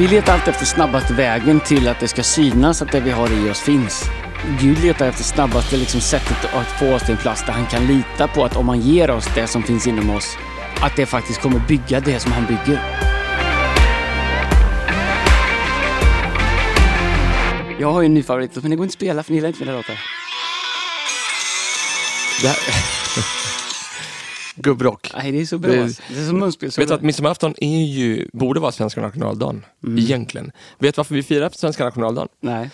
Vi letar alltid efter snabbaste vägen till att det ska synas att det vi har i oss finns. Gud letar efter snabbaste liksom, sättet att få oss till en plats där han kan lita på att om han ger oss det som finns inom oss, att det faktiskt kommer bygga det som han bygger. Jag har ju en ny favorit, men det går inte att spela för ni gillar inte mina låtar. Det här... Gubbrock. Nej, det är så bra. Det-. Det är som munspel. Vet du att midsommarafton är ju, borde vara svenska nationaldagen, Mm. egentligen. Vet du varför vi firar svenska nationaldagen? Nej.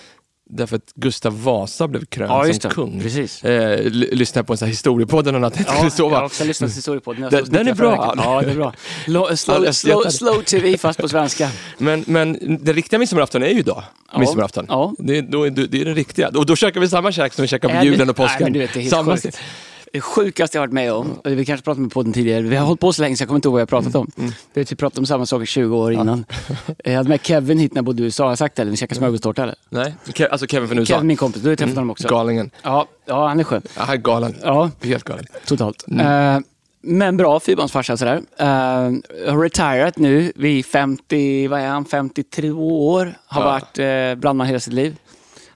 Därför att Gustav Vasa blev krönt Ja, som kung. Precis. Eh, lyssnade på en sån här historiepodden och natt, jag Ja, jag har också lyssnat till historiepodden. Jag Den- den är bra. Ja, det är bra. Slow, slow, stöttar. slow TV fast på svenska. Men, men den riktiga midsommarafton är ju idag, Ja. midsommarafton. Ja. Det, är- då det är den riktiga. Och då käkar vi samma käk som vi käkar på julen och påsken. Nej, men du vet, det är helt samma sjukt. Det sjukaste jag varit med om, vi kanske pratat med podden tidigare, vi har hållit på så länge så jag kommer inte ihåg vad jag pratat om. Mm, Vi har typ pratat om samma saker 20 år innan. Jag hade med Kevin hit när jag bodde i USA, har jag sagt det? Eller vi käkade smörgåstårta eller? Nej, Ke- alltså Kevin från USA. Kevin min kompis, du har träffat honom också. Galningen. Ja, ja, han är skön. Ja, han är galen. Ja, Helt galen. totalt. Mm. Eh, men bra fyrbarnsfarsa sådär. Uh, har retirat nu vid 50, vad är han, 53 år. Har Ja. varit uh, brandman hela sitt liv.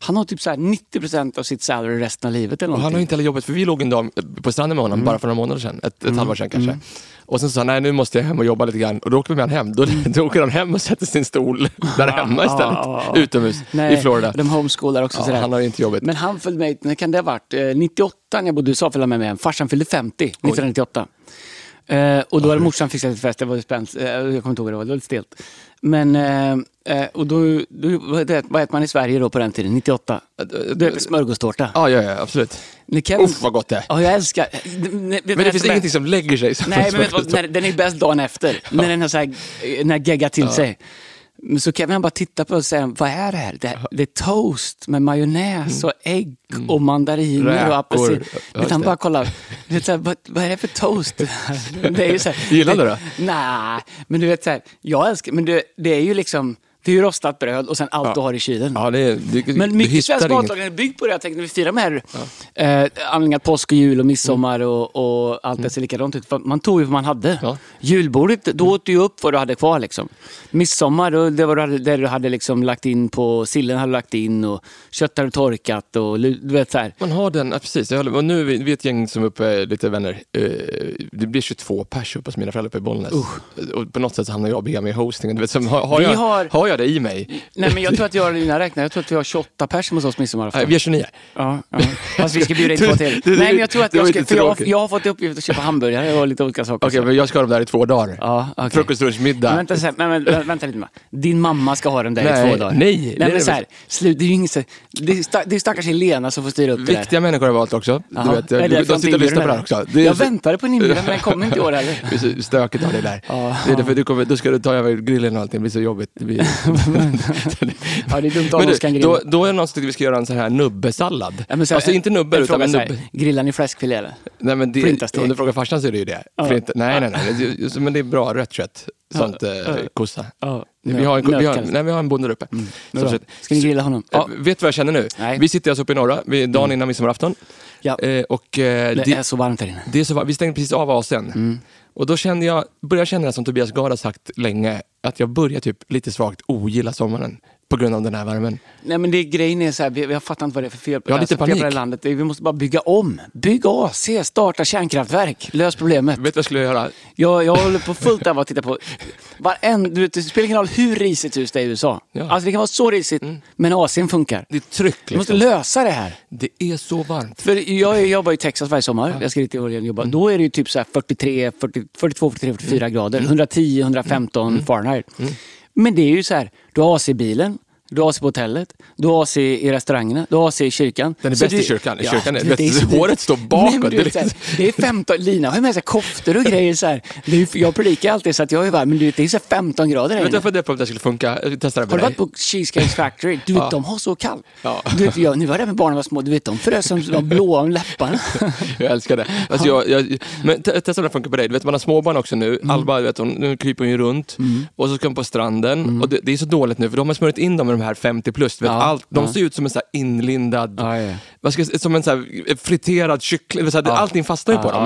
Han har typ så här 90% av sitt salary resten av livet eller Och han har inte heller jobbat, för vi låg en dag på stranden med honom Mm. bara för några månader sedan, ett, ett halvår sedan kanske. Och sen sa han, nej nu måste jag hem och jobba lite grann. Och då åker vi med hem. Då, då åker han hem och sätter sin stol där hemma istället. Utomhus i Florida. De homeschoolar också Ja, sådär. han har inte jobbet. Men han följde med, när kan det ha varit? Eh, 98 när jag bodde i USA följde han med mig hem. Farsan fyllde 50 1998. Eh, och då hade morsan fixat ett fest, det var spänt. Eh, jag kommer inte ihåg vad det var, det var lite stelt. Men, eh, eh, och då, då, vad äter- man i Sverige då på den tiden, 98? Du smörgåstårta. Ja, ja, ja, absolut. Kevin, Uff, vad gott det är. Ja, jag älskar... Men det finns ingenting som lägger sig. som Nej, men vet vad, när, den är bäst dagen efter. När den har så här, när geggat till sig. Men så Kevin han bara tittar på och säger, vad är det här? Det, det är toast med majonnäs och ägg och mandariner Mm. Räkor. och apelsin. Ja, han det. bara kollar, vet, så här, vad, vad är det för toast? det är ju så här, Gillar du det? Nej, men du vet så här, jag älskar, men det, det är ju liksom, det är ju rostat bröd och sen allt Ja. du har i kylen. Ja, det är, du, Men mycket svensk matlagning är byggd på det. Jag tänkte när vi firar de här eh, anledningarna påsk och jul och midsommar och, och allt det ser likadant ut. Man tog ju vad man hade. Ja. Julbordet, då åt du ju upp vad du hade kvar. Liksom. Midsommar, då, det var du hade, det du hade liksom lagt in på, sillen hade du lagt in och kött hade du torkat och du vet så här. Man har den, ja, precis. Jag och nu är vi, vi är ett gäng som är uppe, lite vänner. Eh, det blir 22 pers uppe hos mina föräldrar uppe i Bollnäs. Och på något sätt så hamnar jag och Bea med i hostingen. Du vet, som, har, har, Vi jag, har- har jag det i mig? Nej men jag tror att jag har dina räknar, jag tror att vi har 28 pers hos oss midsommarafton. Nej, vi är 29. Ja, ja. Fast vi ska bjuda in två till. Nej men jag tror att jag ska, för jag, jag har fått i uppgift att köpa hamburgare och lite olika saker. Okej, men jag ska ha dem där i två dagar. Ja, okej. Frukost, lunch, middag. Men vänta, men, men, vänta lite med. Din mamma ska ha dem där i Nej, två dagar. nej, nej men det så här, slut, det är ju inget det är, sta- det är stackars Helena som får styra upp det där. Viktiga människor har valt också. Du vet, det är de, de jag sitter och lyssnar på det här också. Det Jag så- väntade på en inbjudan men den kom inte i år heller. Stökigt av det där. Det är därför du kommer, då ska du ta över grillen och allting, det blir så jobbigt. Det blir... Ja, det är dumt de du, ska grilla. då, då är det någon som tycker vi ska göra en sån här nubbesallad. Ja, så alltså inte nubbe utan en nubbe. Grillar ni fläskfilé eller? Nej, men det, om du frågar farsan så är det ju det. Ja. Flint, nej, nej, nej. Det- Men det är bra rött kött. Sånt eh, kossa. Ja, Vi har, en, vi, har, nej, vi har en bonde där uppe. Men Som Ska ni grilla honom? Ja. Vet du vad jag känner nu? Nej. Vi sitter alltså uppe i norra, vi dagen innan midsommarafton. Ja. Eh, och, eh, Det det, är så varmt här inne. det är så, va- vi stängde precis av AC'n. Och då kände jag, började jag känna det som Tobias Gard har sagt länge, att jag börjar typ lite svagt ogilla sommaren på grund av den här värmen. Nej men det, grejen är så här, vi, vi har fattat inte vad det är för fel på, Jag har lite fel på det här landet. Vi måste bara bygga om. Bygg AC, starta kärnkraftverk, lös problemet. Vet du vad jag skulle göra? Jag, jag håller på fullt av att titta på varen, du vet, Det spelar ingen roll hur risigt hus det är i USA. Ja. Mm. Alltså det kan vara så risigt, men AC'n funkar. Det är tryck Vi måste liksom. lösa det här. Det är så varmt. För jag jobbar i Texas varje sommar. Jag ska dit i och jobba. Då är det ju typ så här 43, 40, 42, 43, 44 grader. 110, 115 Fahrenheit. Men det är ju så här, du har AC-bilen. Du har AC på hotellet, du har AC i restaurangerna, du har AC i kyrkan. Den är Så bäst i du- kyrkan. I Ja, kyrkan är- du det är håret står Nej, bakåt. du här, det är 15, Lina har ju med sig koftor och grejer. Så här. Är, jag predikar alltid så att jag är bara, men du det är så här 15 grader här du inne. varför det på att det skulle funka? Jag testar det Har med du dig. varit på Cheesecake Factory? Du vet, Ja. de har så kallt. Ja. Du vet, jag, nu var det med barnen var små, du vet, de frös som var blåa om läpparna. Jag älskar det. Alltså jag, jag, men te- testa om det funkar på dig. Du vet, man har småbarn också nu. Mm. Alba, du vet, hon, nu kryper hon ju runt. Och så ska hon på stranden. Och det, det är så dåligt nu, för de har smörjt in dem med de här 50 plus. Vet, Ja, allt, de ser ut som en så inlindad, Ja, ska som en så friterad kyckling. Så här, Ja. Allting fastnar ju på dem.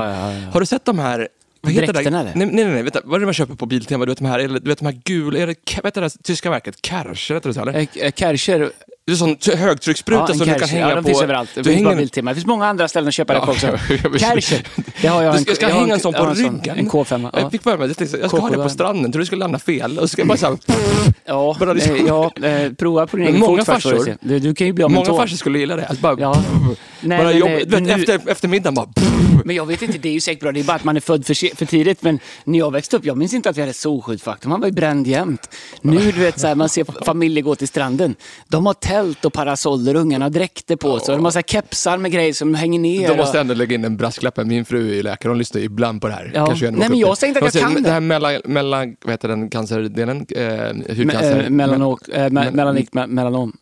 Har du sett de här vad heter Dräkterna, det? eller? Nej, nej, nej, vänta. Vad är det man köper på Biltema? Du vet de här, eller, du vet de här gula, är det, vad heter det här tyska märket? Kärcher, heter det så eller? Eh, eh, Kärcher, Det är sån högtrycksspruta en som du kan Kärcher. hänga ja, de på. finns överallt. Det Du hänger. Det finns många andra ställen att köpa det Ja, på också. Kärcher, det har jag. Du ska- ska jag hänga en sån på ryggen. En K5. Ja. jag fick för mig, tänkte, jag ska ha det på stranden, tror du skulle landa fel? Och så ska jag bara så här, Ja, Bara liksom- eh, ja eh, prova på din egen många fot farsor-. Du, du kan ju bli av med en många farsor skulle gilla det. Alltså bara, Ja. Nej, bara men, jobb, du vet, nu- efter, eftermiddagen bara... Men jag vet inte, det är ju säkert bra. Det är bara att man är född för, för tidigt. Men när jag växte upp, jag minns inte att vi hade solskyddsfaktor. Man var ju bränd jämt. Nu, du vet, så här, man ser familjer gå till stranden. De har tält och parasoller, ungarna har dräkter på sig. De har så här kepsar med grejer som hänger ner. Då måste ändå lägga in en brasklapp. Min fru är läkare, hon lyssnar ibland på det här. Ja. Kanske Nej, men jag säger inte att jag kan det. det. här mellan, mellan vad heter den, cancerdelen? Eh, Me- hudcancer. eh, Melanok, eh, me- melanik, me- melanom.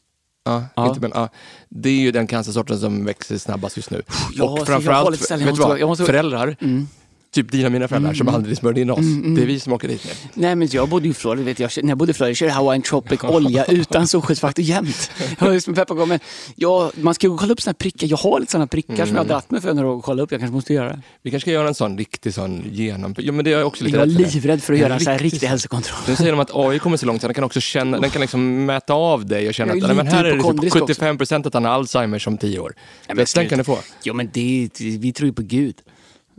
Ja, Ja. Inte, men, ja, det är ju den cancersorten som växer snabbast just nu. Ja, jag och framförallt, lite ställning. vet Jag du vad? jag Föräldrar, Mm. Typ dina mina föräldrar som aldrig smörjde in oss. Det är vi som åker dit nu. Nej, men jag bodde i Florida. Vet jag, när jag bodde i Florida jag körde Hawaiian Tropic olja utan solskyddsfaktor jämt. Jag var. Men ja, man ska ju kolla upp här prickar. Jag har lite såna prickar som jag har dratt mig för några år att kolla upp. Jag kanske måste göra det. Vi kanske ska göra en sån riktig sån genom... Ja, men det är jag också lite Jag är livrädd för att En göra en sån här riktig hälsokontroll. Nu säger de att AI kommer så långt så den kan också känna, den kan liksom mäta av dig och känna Jag att men här är det hypokondrisk typ också. 75 procent att han har Alzheimers om tio år. men den kan du få. Jo, men det, vi tror ju på Gud.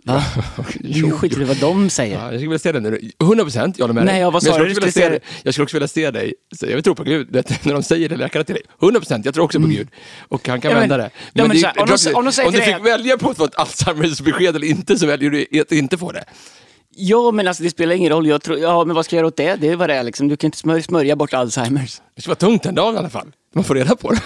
Va? Jo, skiter i vad de säger. Ja, jag skulle vilja se det nu. 100 procent, jag håller med Nej, dig. ja, vad Men sa jag skulle Du se. Jag skulle också vilja se dig, så jag vill tro på Gud, vet, när de säger det, läkarna till dig. 100 procent, jag tror också på Gud. Och han kan Mm. Ja, men- vända det. ja, men det- här, om klart de- det- om de säger om du fick välja på att få ett Alzheimers besked eller inte så väljer du att inte få det. Ja, men alltså det spelar ingen roll. Jag tror, ja, men vad ska jag göra åt det? Det är vad det är liksom. Du kan inte smörja, smörja bort Alzheimers. Det ska vara tungt en dag i alla fall. Man får reda på det.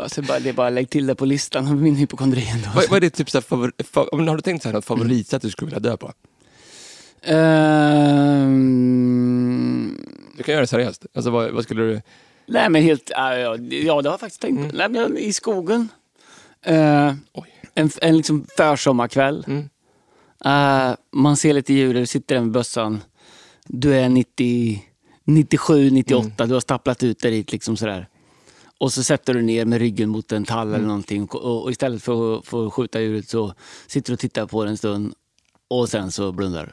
Alltså, bara, det är bara lägg till det på listan av min hypokondri ändå. vad, vad är ditt typ, så här, favor, fa, om- har du tänkt så här, något Mm. favoritsätt du skulle vilja dö på? Ehm, Du kan göra det seriöst. Alltså, vad, vad skulle du... nej, men helt... Ja, ja, ja, det har jag faktiskt tänkt på. Nej, men I skogen. Oj. en en liksom försommarkväll. Mm. Eh, man ser lite djur, du sitter där med bössan. Du är 90, 97, 98, du har stapplat ut dig dit liksom sådär. Och så sätter du ner med ryggen mot en tall eller någonting och, och istället för att, för att skjuta djuret så sitter du och tittar på det en stund och sen så blundar du.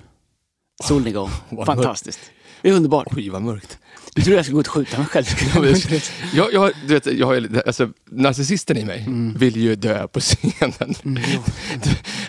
Solnedgång. Fantastiskt. Det är underbart. Oj, vad mörkt. Du tror jag skulle gå ut och skjuta mig själv? Jag, jag, du vet, jag har, alltså, narcissisten i mig Mm. vill ju dö på scenen.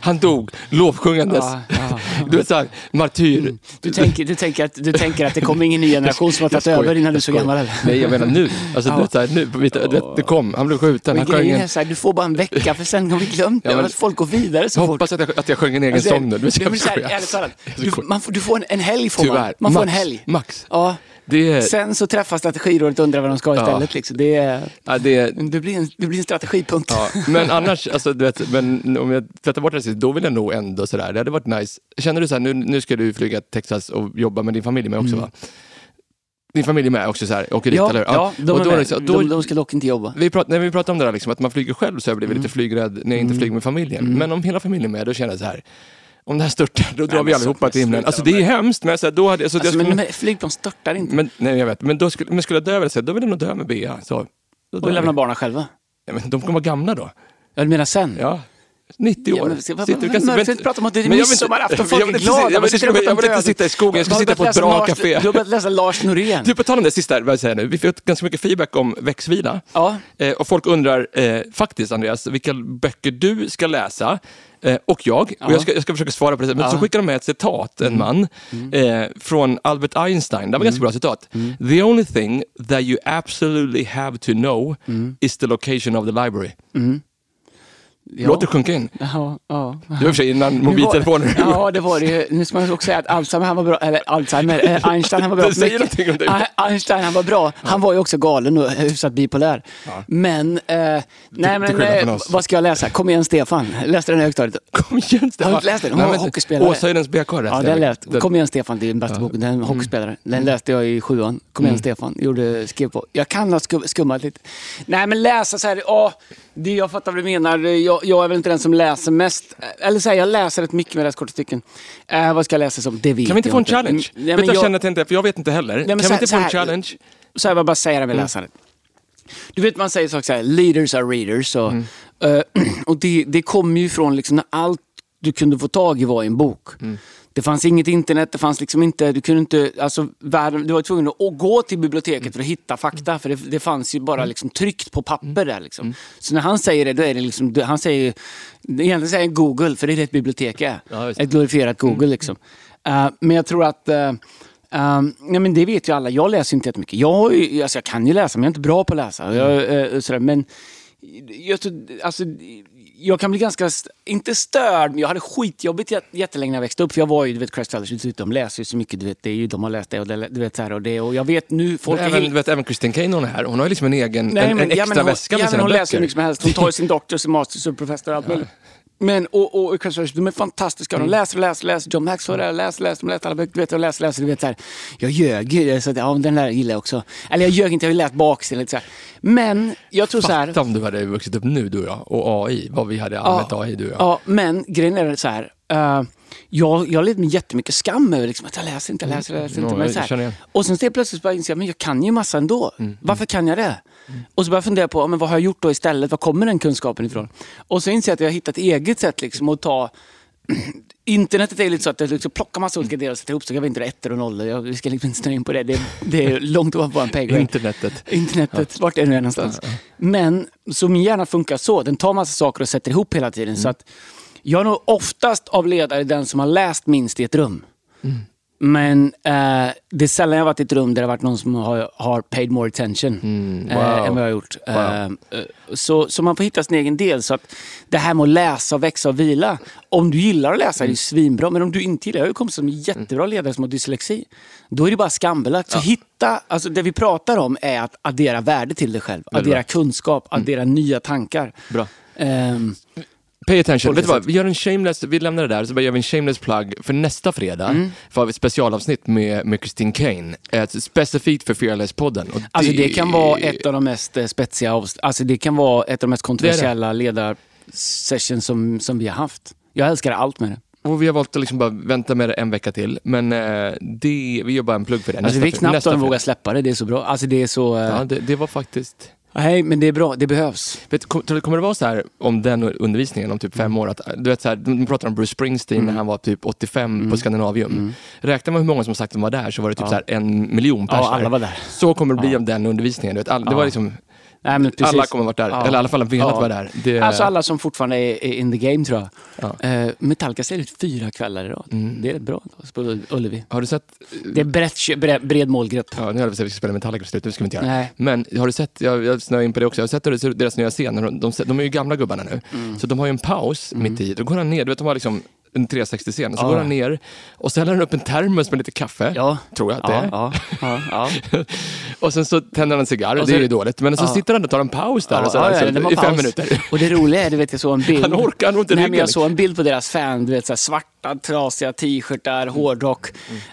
Han dog lovsjungandes. Ja, ja, ja. Du vet såhär, martyr. Du tänker, du, tänker att, du tänker att det kommer ingen ny generation som har tagit över innan du är så gammal? Eller? Nej, jag menar nu. Alltså, du vet, såhär, nu på mitt, du vet, det kom, han blev skjuten. Han Men sjöng grejen en, är så här, du får bara en vecka för sen har vi glömt det. Ja, men- folk går vidare så jag fort. hoppas att jag, att jag sjöng en egen Alltså, sång nu. Du så här, ärligt talat, du, man får, du får en, en helg får man. Tyvärr. Man får Max, en helg. Max. Ja. Det Sen så träffas strategirådet och undrar vad de ska Ja. istället. Liksom. Det, är, ja, det det, blir en, det blir en strategipunkt. Ja, men annars, alltså, du vet, men om jag tvättar bort det sist, då vill jag nog ändå sådär, det hade varit nice. Känner du så här, nu, nu ska du flyga till Texas och jobba med din familj med också va? Din familj är med också så här, åker dit, ja, eller hur? ja, de, Och då är så- då- de, de ska dock inte jobba. Vi prat, när vi pratar om det där, liksom, att man flyger själv så jag blir lite flygrädd när jag inte flyger med familjen. Men om hela familjen är med, då känner jag så här, om det här störtar, då drar vi allihopa till himlen. Alltså det är hemskt, men så här, då hade Alltså, jag skulle, men men flygplan störtar inte. men, nej, jag vet, men, då skulle, men skulle jag dö, säga, då vill jag nog dö med Bea. Så, då och lämna barnen själva. ja, men de kommer vara gamla då. Ja, du menar sen? Ja. 90 år. Ja, men, Sitter ganska- vad- men- vi pratar om att det är jag vill midsommarafton, folk jag vill är glada, Jag vill jag vill pratar om inte sitta i skogen, jag ska Du sitta på ett bra Lars- café. Du har börjat läsa Lars Norén. Du, på tal om det sista, vad jag nu. vi fick ganska mycket feedback om växtvila. Ja. Eh, och folk undrar eh, faktiskt, Andreas, vilka böcker du ska läsa. Eh, och jag. Och jag, ska, jag ska försöka svara på det. Men Ja. Mm. så skickar de med ett citat, en man, eh, från Albert Einstein. Det var ganska bra citat. Mm. The only thing that you absolutely have to know Mm. is the location of the library. Ja. Låt det sjunka in. Ja, ja. Det var i och för sig innan mobiltelefoner. Ja, det var det ju. Nu ska man också säga att Alzheimer, han var bra. Eller Alzheimer, eh, Einstein, han var bra. Det säger någonting om dig. Ah, Einstein, han var bra. Han var ju också galen och hyfsat bipolär. Men, eh, nej men, eh, vad ska jag läsa? Kom igen Stefan. Läste den i högstadiet. Kom igen Stefan. Har du inte läst den? Hon Nej, var hockeyspelare. Åshöjdens BK läste Ja, den läst. Den- Kom igen Stefan, det är den bästa boken. Den hockeyspelare. Den läste jag i sjuan. Kom igen Stefan, gjorde, skrev på. Jag kan ha skum, skummat lite. Nej men läsa så här, ja, det jag fattar vad du menar. Jag, jag är väl inte den som läser mest. Eller så här, jag läser rätt mycket med korta stycken. Eh, vad ska jag läsa som? Det vet Kan vi inte jag få en challenge? Mm, Nej, men jag jag, känner att jag inte, för jag vet inte heller. men kan så vi här- inte få en challenge? så här, jag bara säger det med läsandet. Du vet man säger saker så här, leaders are readers. Och, Mm. eh, och det, det kommer ju från liksom när allt du kunde få tag i var i en bok. Det fanns inget internet, det fanns liksom inte, du kunde inte, alltså världen, du var tvungen att gå till biblioteket för att hitta fakta, för det, det fanns ju bara liksom tryckt på papper där. Liksom. Så när han säger det, då är det liksom, han säger, egentligen säger Google, för det är det ett bibliotek är. Ja, ett glorifierat Google liksom. Eh, men jag tror att eh, Um, nej, men det vet ju alla. Jag läser inte jättemycket. Jag, alltså, jag kan ju läsa, men jag är inte bra på att läsa. Jag, eh, sådär, men jag, alltså, jag kan bli ganska, inte störd, men jag hade skitjobbigt jät- jättelänge när jag växte upp. För jag var ju, du vet, Crest Fellowship, de läser ju så mycket, du vet, det är ju, de har läst det och det, du vet, här, och det. Och jag vet nu, folk är även, helt- du vet, även Christine Kane hon är här, hon har ju liksom en egen Nej, en, en men- extra ja, men hon, väska med ja, men sina hon böcker. läser hur mycket som helst. Hon tar ju sin doctor, sin master, sin professor och allt möjligt. Men, och, och, och de är fantastiska. Mm. De läser och läser, läser. John Maxwell läser, läser, de läser alla böcker. Du vet, och läser, läser. Du vet, så här. Jag ljög så att, ja, den där gillar jag också. Eller jag ljög inte, jag läst baksidan. Men jag tror så här. Fatta om du hade vuxit upp nu du och jag, och AI, vad vi hade använt AI du och jag. Ja, men grejen är så här. eh, jag, jag led med jättemycket skam över liksom, att jag läser inte, jag läser, jag läser inte. Ja, Men så här. Och sen så plötsligt bara inser jag men jag kan ju massa ändå. Mm, Varför kan jag det? Och så börjar jag fundera på men vad har jag gjort då istället? Var kommer den kunskapen ifrån? Och så inser jag att jag har hittat ett eget sätt liksom, att ta Internetet är lite så att det liksom plockar massa olika delar och sätter ihop så jag vet inte är ettor och nollor. Jag, vi ska liksom inte snöa in på det. Det, det är långt ovanför pay grade. Internetet. Internetet, vart är det nu är någonstans? Men så min hjärna funkar så. Den tar massa saker och sätter ihop hela tiden. Så att jag är nog oftast av ledare den som har läst minst i ett rum. Men eh, det är sällan jag varit i ett rum där det varit någon som har, har paid more attention eh, wow. än vad jag har gjort. Eh, eh, så, så man får hitta sin egen del. Så att det här med att läsa, växa och vila. Om du gillar att läsa är det ju svinbra. Men om du inte gillar, jag har ju kompisar som är jättebra ledare som har dyslexi. Då är det bara skambelagt. Så hitta, alltså det vi pratar om är att addera värde till dig själv. Addera kunskap, addera nya tankar. Bra. Ehm, Pay attention. Vet du vad? Vi gör en shameless, vi lämnar det där, så bara gör vi en shameless plug för nästa fredag. Mm. För ett specialavsnitt med, med Christine Kane. Ett specifikt för Fearless-podden. Och Alltså det kan vara ett av de mest eh, spetsiga, alltså det kan vara ett av de mest kontroversiella ledarsessions som, som vi har haft. Jag älskar allt med det. Och vi har valt att liksom bara vänta med det en vecka till. Men eh, det, vi gör bara en plugg för det. Alltså det är fre- knappt nästa att de vågar släppa det, det är så bra. Alltså det är så... eh, Ja, det, det var faktiskt... Nej, men det är bra, det behövs. Vet, kommer det vara så här om den undervisningen om typ fem år? Att, du vet, så här, de pratar om Bruce Springsteen Mm. när han var typ 85 på Scandinavium. Räknar man hur många som sagt att de var där så var det typ så här en miljon pers Ja, alla var där. Så kommer det bli om den undervisningen. Du vet, all, det Ja. var liksom, Nej, men precis. alla kommer varit där. Ja. Eller i alla fall velat Ja. vara där. Det, Alltså alla som fortfarande är, in the game tror jag. Ja. Eh, Metallica ser ut fyra kvällar i rad. Mm. Det är bra på Ullevi. Har du sett... Det är brett, bred, bred målgrupp. Ja, nu höll jag på att vi ska spela Metallica slut, det ska vi inte göra. Nej. Men har du sett, jag, jag snöar in på det också, jag har sett deras, deras nya scen, de, de, de är ju gamla gubbarna nu. Mm. Så de har ju en paus mitt i, då går han ner, du vet de har liksom en 360-scen, så Ja. går han ner och så häller han upp en termos med lite kaffe, Ja. tror jag att det Ja, är. ja. Och sen så tänder han en cigarr, Och det så- är ju dåligt. Men så sitter han och tar en paus där och så, där, så, i fem paus. minuter. Och det roliga är, du vet, jag såg en bild. Han orkar nog inte Nej, men Jag såg en bild på deras fan, du vet, så här, svarta, trasiga t-shirtar, hårdrock.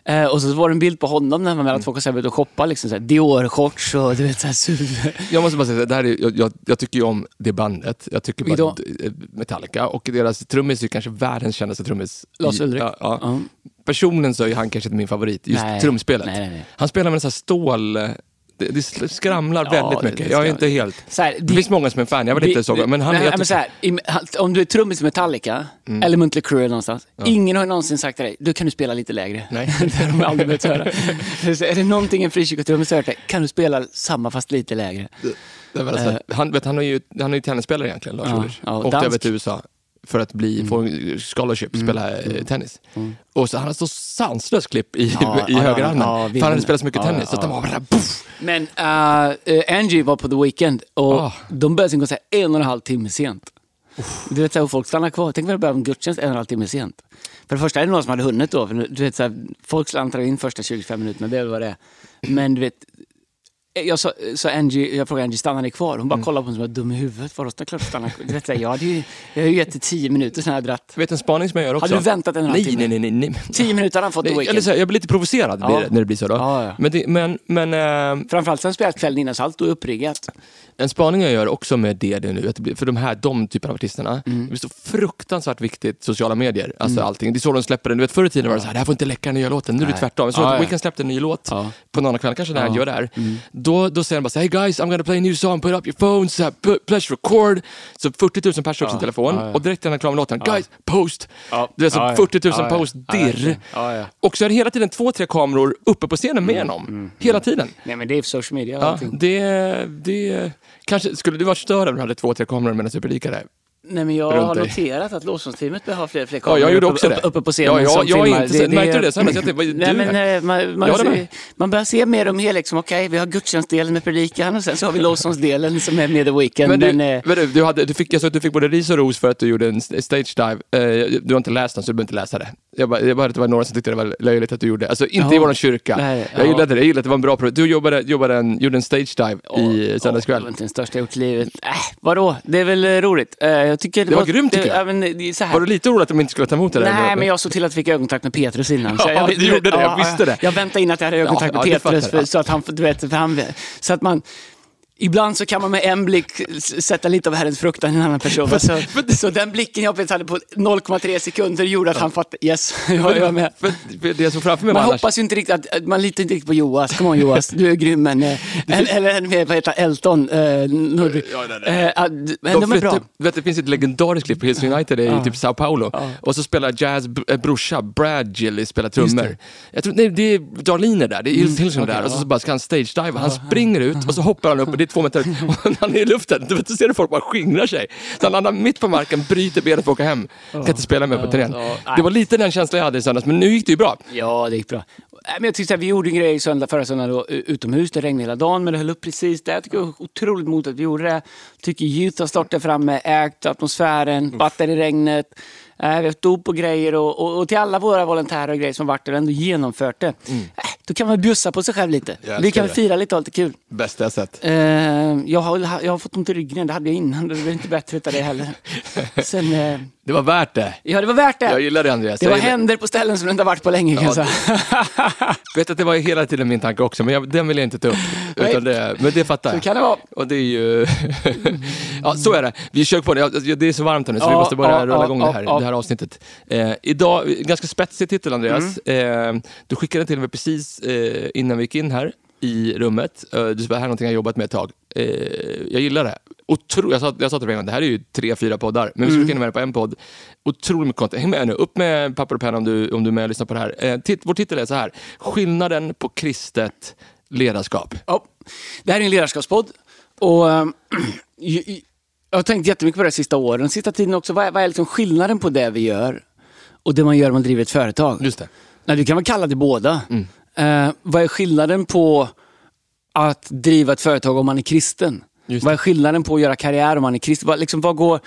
Eh, och så var det en bild på honom när han var att folk har ute och shoppa, liksom, Dior-shorts och du vet, så här, super. Jag måste bara säga, det här är, jag, jag, jag tycker ju om det bandet. Jag tycker bara att, eh, Metallica och deras trummis är kanske världens kändaste trummis. Lars Ulrik. Ja, ja. Ja. Personligen så är han kanske inte min favorit, just Nej. trumspelet. Nej, nej, nej. Han spelar med en sån här stål... eh, Det, det skramlar Ja, väldigt det mycket. Jag är inte helt... Så här, Det finns många som är fan, jag vill inte så, men han nej, jag men så Mm. här, Om du är trummis i Metallica, eller Mötley Crüe någonstans. Ingen har någonsin sagt till dig, du kan du spela lite lägre. Nej. det har de aldrig behövt höra. Så är det någonting en frikyrkotrummis har hört dig, kan du spela samma fast lite lägre? Det var alltså, han, vet, han, är ju, han är ju tennisspelare egentligen, Lars Ja, Ulrich. ja, Åkte över till USA för att bli, få en scholarship, spela eh, tennis. Och så han har så sanslöst klipp i, Ja, i ja, högerarmen. ja, för han hade spelat så mycket Ja, tennis. Så ja. att var bara. Men eh, Angie var på The Weeknd och Ah. de började sin konsert en och en halv timme sent. Du vet, så här, och folk stannar kvar. Tänk om det började en gudstjänst en och en halv timme sent. För det första är det några som hade hunnit då. För du vet, så här, folk slantar in första 25 minuterna, det är väl vad det är. Men du vet, jag, sa, så Angie, jag frågade Angie, stannar ni kvar? Hon bara kollade på mig som var dum i huvudet. Vadå, det klart stanna kvar. Du vet, jag, hade ju, jag har ju gett det tio minuter sen jag dratt. Vet en spaning som jag gör också? Hade du väntat en och en halv nej, nej, nej, nej. Tio minuter hade han fått Nej, Weeknd. eller så, jag blir lite provocerad Ja. när det blir så. Då. Ja, ja. Men, det, men, men eh, Framförallt sen spelat kvällen innan, så allt är uppriggat. en spaning jag gör också med det, det nu, blir, för de här de typen av artisterna, Mm. det blir så fruktansvärt viktigt, sociala medier. Alltså allting. Det är så de släpper den. Du vet, förr i tiden var det så här, det här får inte läcka den nya låten. Nu är det tvärtom. Så Ja, att ja. Weekend släppte en ny låt på någon kväll, kanske när han gör det här. Då, då säger han bara så här, hey guys, I'm gonna play a new song, put up your phones, uh, put, press record. Så 40 000 personer upp sin telefon och direkt när han är klar med låten, guys, post. Det är så ja, ja. 40 000 Ja, ja. post, dirr. Och så är det hela tiden två, tre kameror uppe på scenen med honom. Hela tiden. Nej, men det är social media Ja, det, det, kanske, skulle det vara större om du hade två, tre kameror medan du predikade? Nej, men jag har noterat att lovsångsteamet behöver ha fler, fler Ja, kameror jag gjorde uppe, också det. uppe, uppe på scenen Ja, jag- som jag har filmar. inte sett- märkte du det? Sen jag tänkte, Nej, du men, här? eh, man, man, ser, man börjar se mer om hela, liksom, okej, vi har gudstjänstdelen med predikan och sen så har vi lovsångsdelen som är med The Weeknd. Men du, Men, eh, men du, du, hade, du, fick, jag såg att du fick både ris och ros för att du gjorde en st- stage dive. Eh, du har inte läst den så du behöver inte läsa det. Jag bara, jag bara att det var några som tyckte det var löjligt att du gjorde. Alltså inte i Ja. vår kyrka. Nej, jag ja. gillade det, jag gillade att det var en bra produkt. Du jobbade, jobbade en, gjorde en stage dive i åh, det söndagskväll. var inte den största jag gjort i livet. Äh, vadå? Det är väl eh, roligt. Eh, jag tycker Det var grymt, tycker jag. men, det så här. Var du lite orolig att de inte skulle ta emot det? Nej, men jag såg till att jag fick ögonkontakt med Petrus innan. Så Ja, jag, du gjorde det, jag visste det. Jag väntade in att jag hade ögonkontakt med det Petrus, för, så att han, du vet, för han, så att man... Ibland så kan man med en blick sätta lite av Herrens fruktan i en annan person. va? Så, så den blicken jag hade på 0,3 sekunder gjorde att han fattade, yes, jag är med. För det jag såg framför mig Man hoppas ju inte riktigt att, man litar inte riktigt på Joas. Come on Joas, du är grym men... eh, Eller, mer, vad heter Elton? Eh, Nord- Ja, nej, nej. eh, men de är bra. flyttar- vet, det finns ett legendariskt klipp på Hills United i Ja. typ Sao Paulo. Ja. Och så spelar Jazz äh, brorsa, Brad Gilly, spelar trummor. det. Mm. Jag tror, nej, det är Darlene där, det är Hills Hills okej, där. Och så, så bara ska han stage-diva. Han springer ut och så hoppar han upp och det är två meter. Och när han är i luften, du vet, så ser du folk bara skingrar sig. Så han landar mitt på marken, bryter benet för att åka hem. Kan inte spela med på turnén. Det var lite den känslan jag hade i söndags, men nu gick det ju bra. Ja, det gick bra. Men jag tyckte att vi gjorde en grej söndag, förra söndagen då, utomhus. Det regnade hela dagen, men det höll upp precis där. Jag tycker det var otroligt modigt att vi gjorde det. tycker Youth har startat fram med ägt atmosfären, vatten i regnet. Vi har haft dop och grejer och, och, och till alla våra volontärer och grejer som varit där och ändå genomfört det. Eh, då kan man bjussa på sig själv lite. Vi kan det. fira lite och ha lite kul. Bästa jag sett. Eh, jag, har, jag har fått ont i ryggen, det hade jag innan. Det blir inte bättre utav det heller. Sen, eh, Det var värt det. ja, det var värt det. Jag gillar det Andreas. det Jag var gillar- händer på ställen som det inte har varit på länge kan jag Ja, säga. vet att det var hela tiden min tanke också, men jag, den vill jag inte ta upp. Utan det, men det fattar Så jag. kan det vara. Och det är ju... ja, så är det. Vi kör på det. Det är så varmt här nu så vi Ja, måste börja ja, rulla ja, igång det, här, det här avsnittet. Eh, idag, ganska spetsig titel Andreas. Mm. Eh, du skickade till mig precis eh, innan vi gick in här i rummet. Eh, du sa det här är någonting jag har jobbat med ett tag. Eh, jag gillar det. Otro, jag, sa, jag sa till dig det här är ju tre, fyra poddar, men vi Mm. ska hinna med det på en podd. Otroligt mycket content. Häng med nu, upp med papper och penna om du, om du är med och lyssnar på det här. Eh, tit, vår titel är så här, skillnaden på kristet ledarskap. Ja. Det här är en ledarskapspodd. Och, ju- jag har tänkt jättemycket på det sista åren. Sista tiden också. Vad är, vad är liksom skillnaden på det vi gör och det man gör om man driver ett företag? Just det. Nej, du kan väl kalla det båda. Mm. Eh, vad är skillnaden på att driva ett företag om man är kristen? Vad är skillnaden på att göra karriär om man är kristen? Vad, liksom, vad går,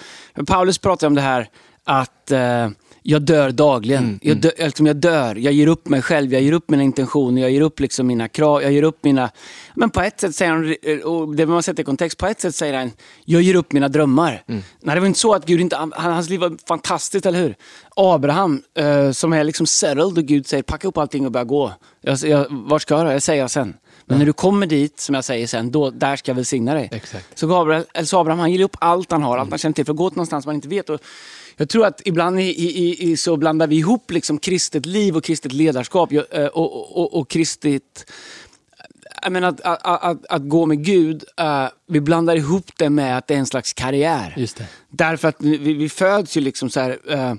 Paulus pratar om det här att eh, jag dör dagligen. Mm, jag, dör, liksom, jag dör, jag ger upp mig själv, jag ger upp mina intentioner, jag ger upp liksom mina krav, jag ger upp mina... Men på ett sätt säger han, och det man sätter i kontext, på ett sätt säger han, jag ger upp mina drömmar. Mm. Nej, det var inte så att Gud inte... Han, hans liv var fantastiskt, eller hur? Abraham, eh, som är liksom settled och Gud säger, packa upp allting och börja gå. Jag, jag, vart ska du? Jag säger jag sen. Men när du kommer dit, som jag säger sen, då, där ska jag välsigna dig. Exakt. Så, eller så Abraham, han ger upp allt han har, allt han känner till för att gå till någonstans man inte vet. Och jag tror att ibland i, i, i, så blandar vi ihop liksom kristet liv och kristet ledarskap eh, och, och, och kristet... Jag menar att, att, att, att gå med Gud, eh, vi blandar ihop det med att det är en slags karriär. Därför att vi, vi föds ju liksom så här... eh,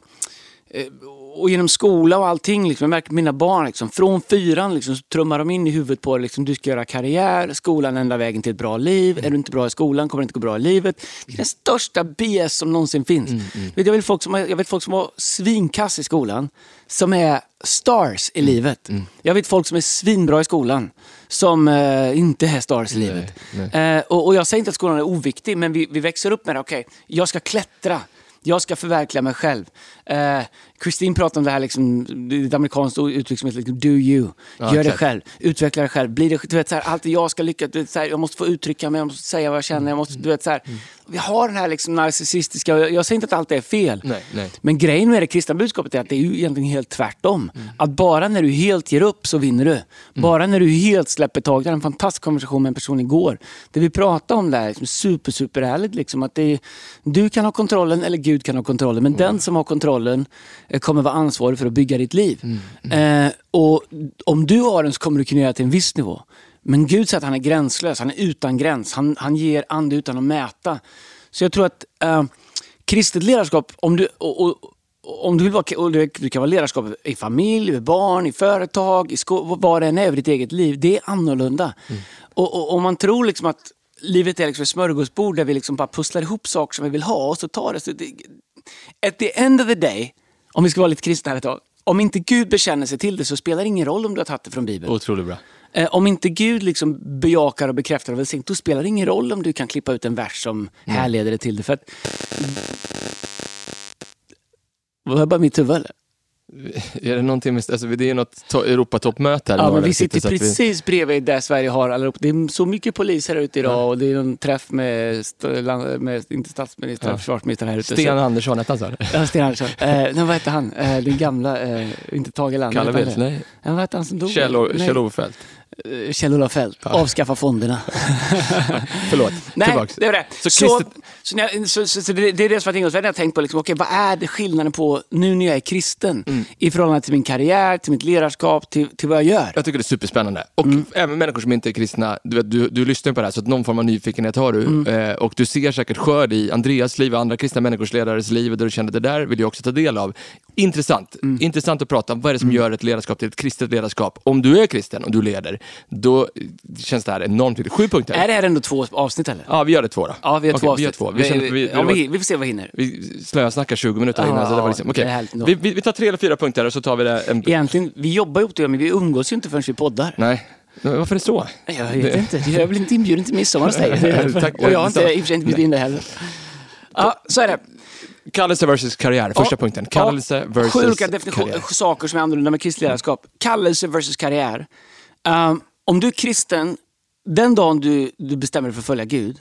och genom skola och allting, liksom, jag märker mina barn, liksom, från fyran liksom, så trummar de in i huvudet på liksom, du ska göra karriär, skolan är enda vägen till ett bra liv. Är du inte bra i skolan kommer det inte gå bra i livet. Det är den största BS som någonsin finns. Vet, Jag, vet folk som, jag vet folk som var svinkass i skolan, som är stars i livet. Jag vet folk som är svinbra i skolan, som eh, inte är stars i livet. Eh, och, och jag säger inte att skolan är oviktig, men vi, vi växer upp med det. Okej, jag ska klättra. Jag ska förverkliga mig själv. Eh, Christine pratar om det här, liksom, det är ett amerikanskt uttryck som heter liksom, do you. Ja, Gör det exakt. själv, utveckla dig själv. Blir det, du vet, så här, alltid jag ska lyckas, du vet, så här, jag måste få uttrycka mig, jag måste säga vad jag känner. Jag måste, du vet, så här, Vi har den här liksom, narcissistiska, jag, jag säger inte att allt är fel. Nej, nej. Men grejen med det kristna budskapet är att det är ju egentligen helt tvärtom. Att bara när du helt ger upp så vinner du. Bara när du helt släpper taget. Jag hade en fantastisk konversation med en person igår. Det vi pratade om där är liksom super, super ärligt. Liksom, att det är, du kan ha kontrollen eller Gud kan ha kontrollen. Men den som har kontrollen eh, kommer vara ansvarig för att bygga ditt liv. Eh, och om du har den så kommer du kunna göra till en viss nivå. Men Gud säger att han är gränslös, han är utan gräns. Han, han ger ande utan att mäta. Så jag tror att eh, kristet ledarskap, om du, och, och, om du vill vara, det kan vara ledarskap i familj, med barn, i företag, i skol, vad det än är i ditt eget liv. Det är annorlunda. Mm. Och, och om man tror liksom att livet är liksom ett smörgåsbord där vi liksom bara pusslar ihop saker som vi vill ha och så tar det. Så det at the end of the day, om vi ska vara lite kristna här ett tag, om inte Gud bekänner sig till det så spelar det ingen roll om du har tagit det från Bibeln. Otroligt bra. Eh, om inte Gud liksom bejakar och bekräftar och välsignar, då spelar det ingen roll om du kan klippa ut en vers som mm. härleder det till det. För att... Var det bara mitt huvud eller? Är det någonting med, alltså det är något Europatoppmöte? Ja, men vi sitter precis vi... bredvid där Sverige har alla Det är så mycket polis här ute idag ja. och det är en träff med, med inte statsministern, ja. försvarsministern här ute. Sten Andersson hette han så? Ja, Sten Andersson. eh, vad hette han? Eh, den gamla, eh, inte Tage Erlander. Kalle Bildt? Nej. Ja, vad hette han som dog? Kjell-Olof Feldt. Eh, Kjell-Olof Feldt, ja. avskaffa fonderna. Förlåt, Nej, Tillbaks. det var det. Så, så, så, jag, så, så, det, det, är det som att ingångsvärden jag tänkt på, liksom, okay, vad är det skillnaden på nu när jag är kristen mm. i förhållande till min karriär, till mitt ledarskap, till, till vad jag gör? Jag tycker det är superspännande. Och mm. även människor som inte är kristna, du, du, du lyssnar på det här, så att någon form av nyfikenhet har du. Mm. Eh, och du ser säkert skörd i Andreas liv och andra kristna människors ledares liv, där du känner det där vill jag också ta del av. Intressant. Mm. Intressant att prata om, vad är det som mm. gör ett ledarskap till ett kristet ledarskap? Om du är kristen och du leder, då känns det här enormt viktigt. Sju punkter. Är det här ändå två avsnitt eller? Ja, vi gör det två då. Ja, vi två avsnitt. Vi, två. Vi, känner, vi, ja, vi, vi, får se vad vi hinner. Vi slösnackar 20 minuter ja, innan. Så det var liksom, okay. det vi, vi, tar tre eller fyra punkter och så tar vi det. En... Egentligen, vi jobbar ihop men vi umgås ju inte förrän vi poddar. Nej. Varför är det så? Jag vet det... inte. Jag är väl inte inbjuden till midsommar hos dig. och jag har inte, i och för sig inte bjudit in dig heller. Ja, så är det. Kallelse versus karriär, första punkten. Kallelse versus Sju olika saker som är annorlunda med kristligt ledarskap. Kallelse versus karriär. Um, om du är kristen, den dagen du, du bestämmer dig för att följa Gud,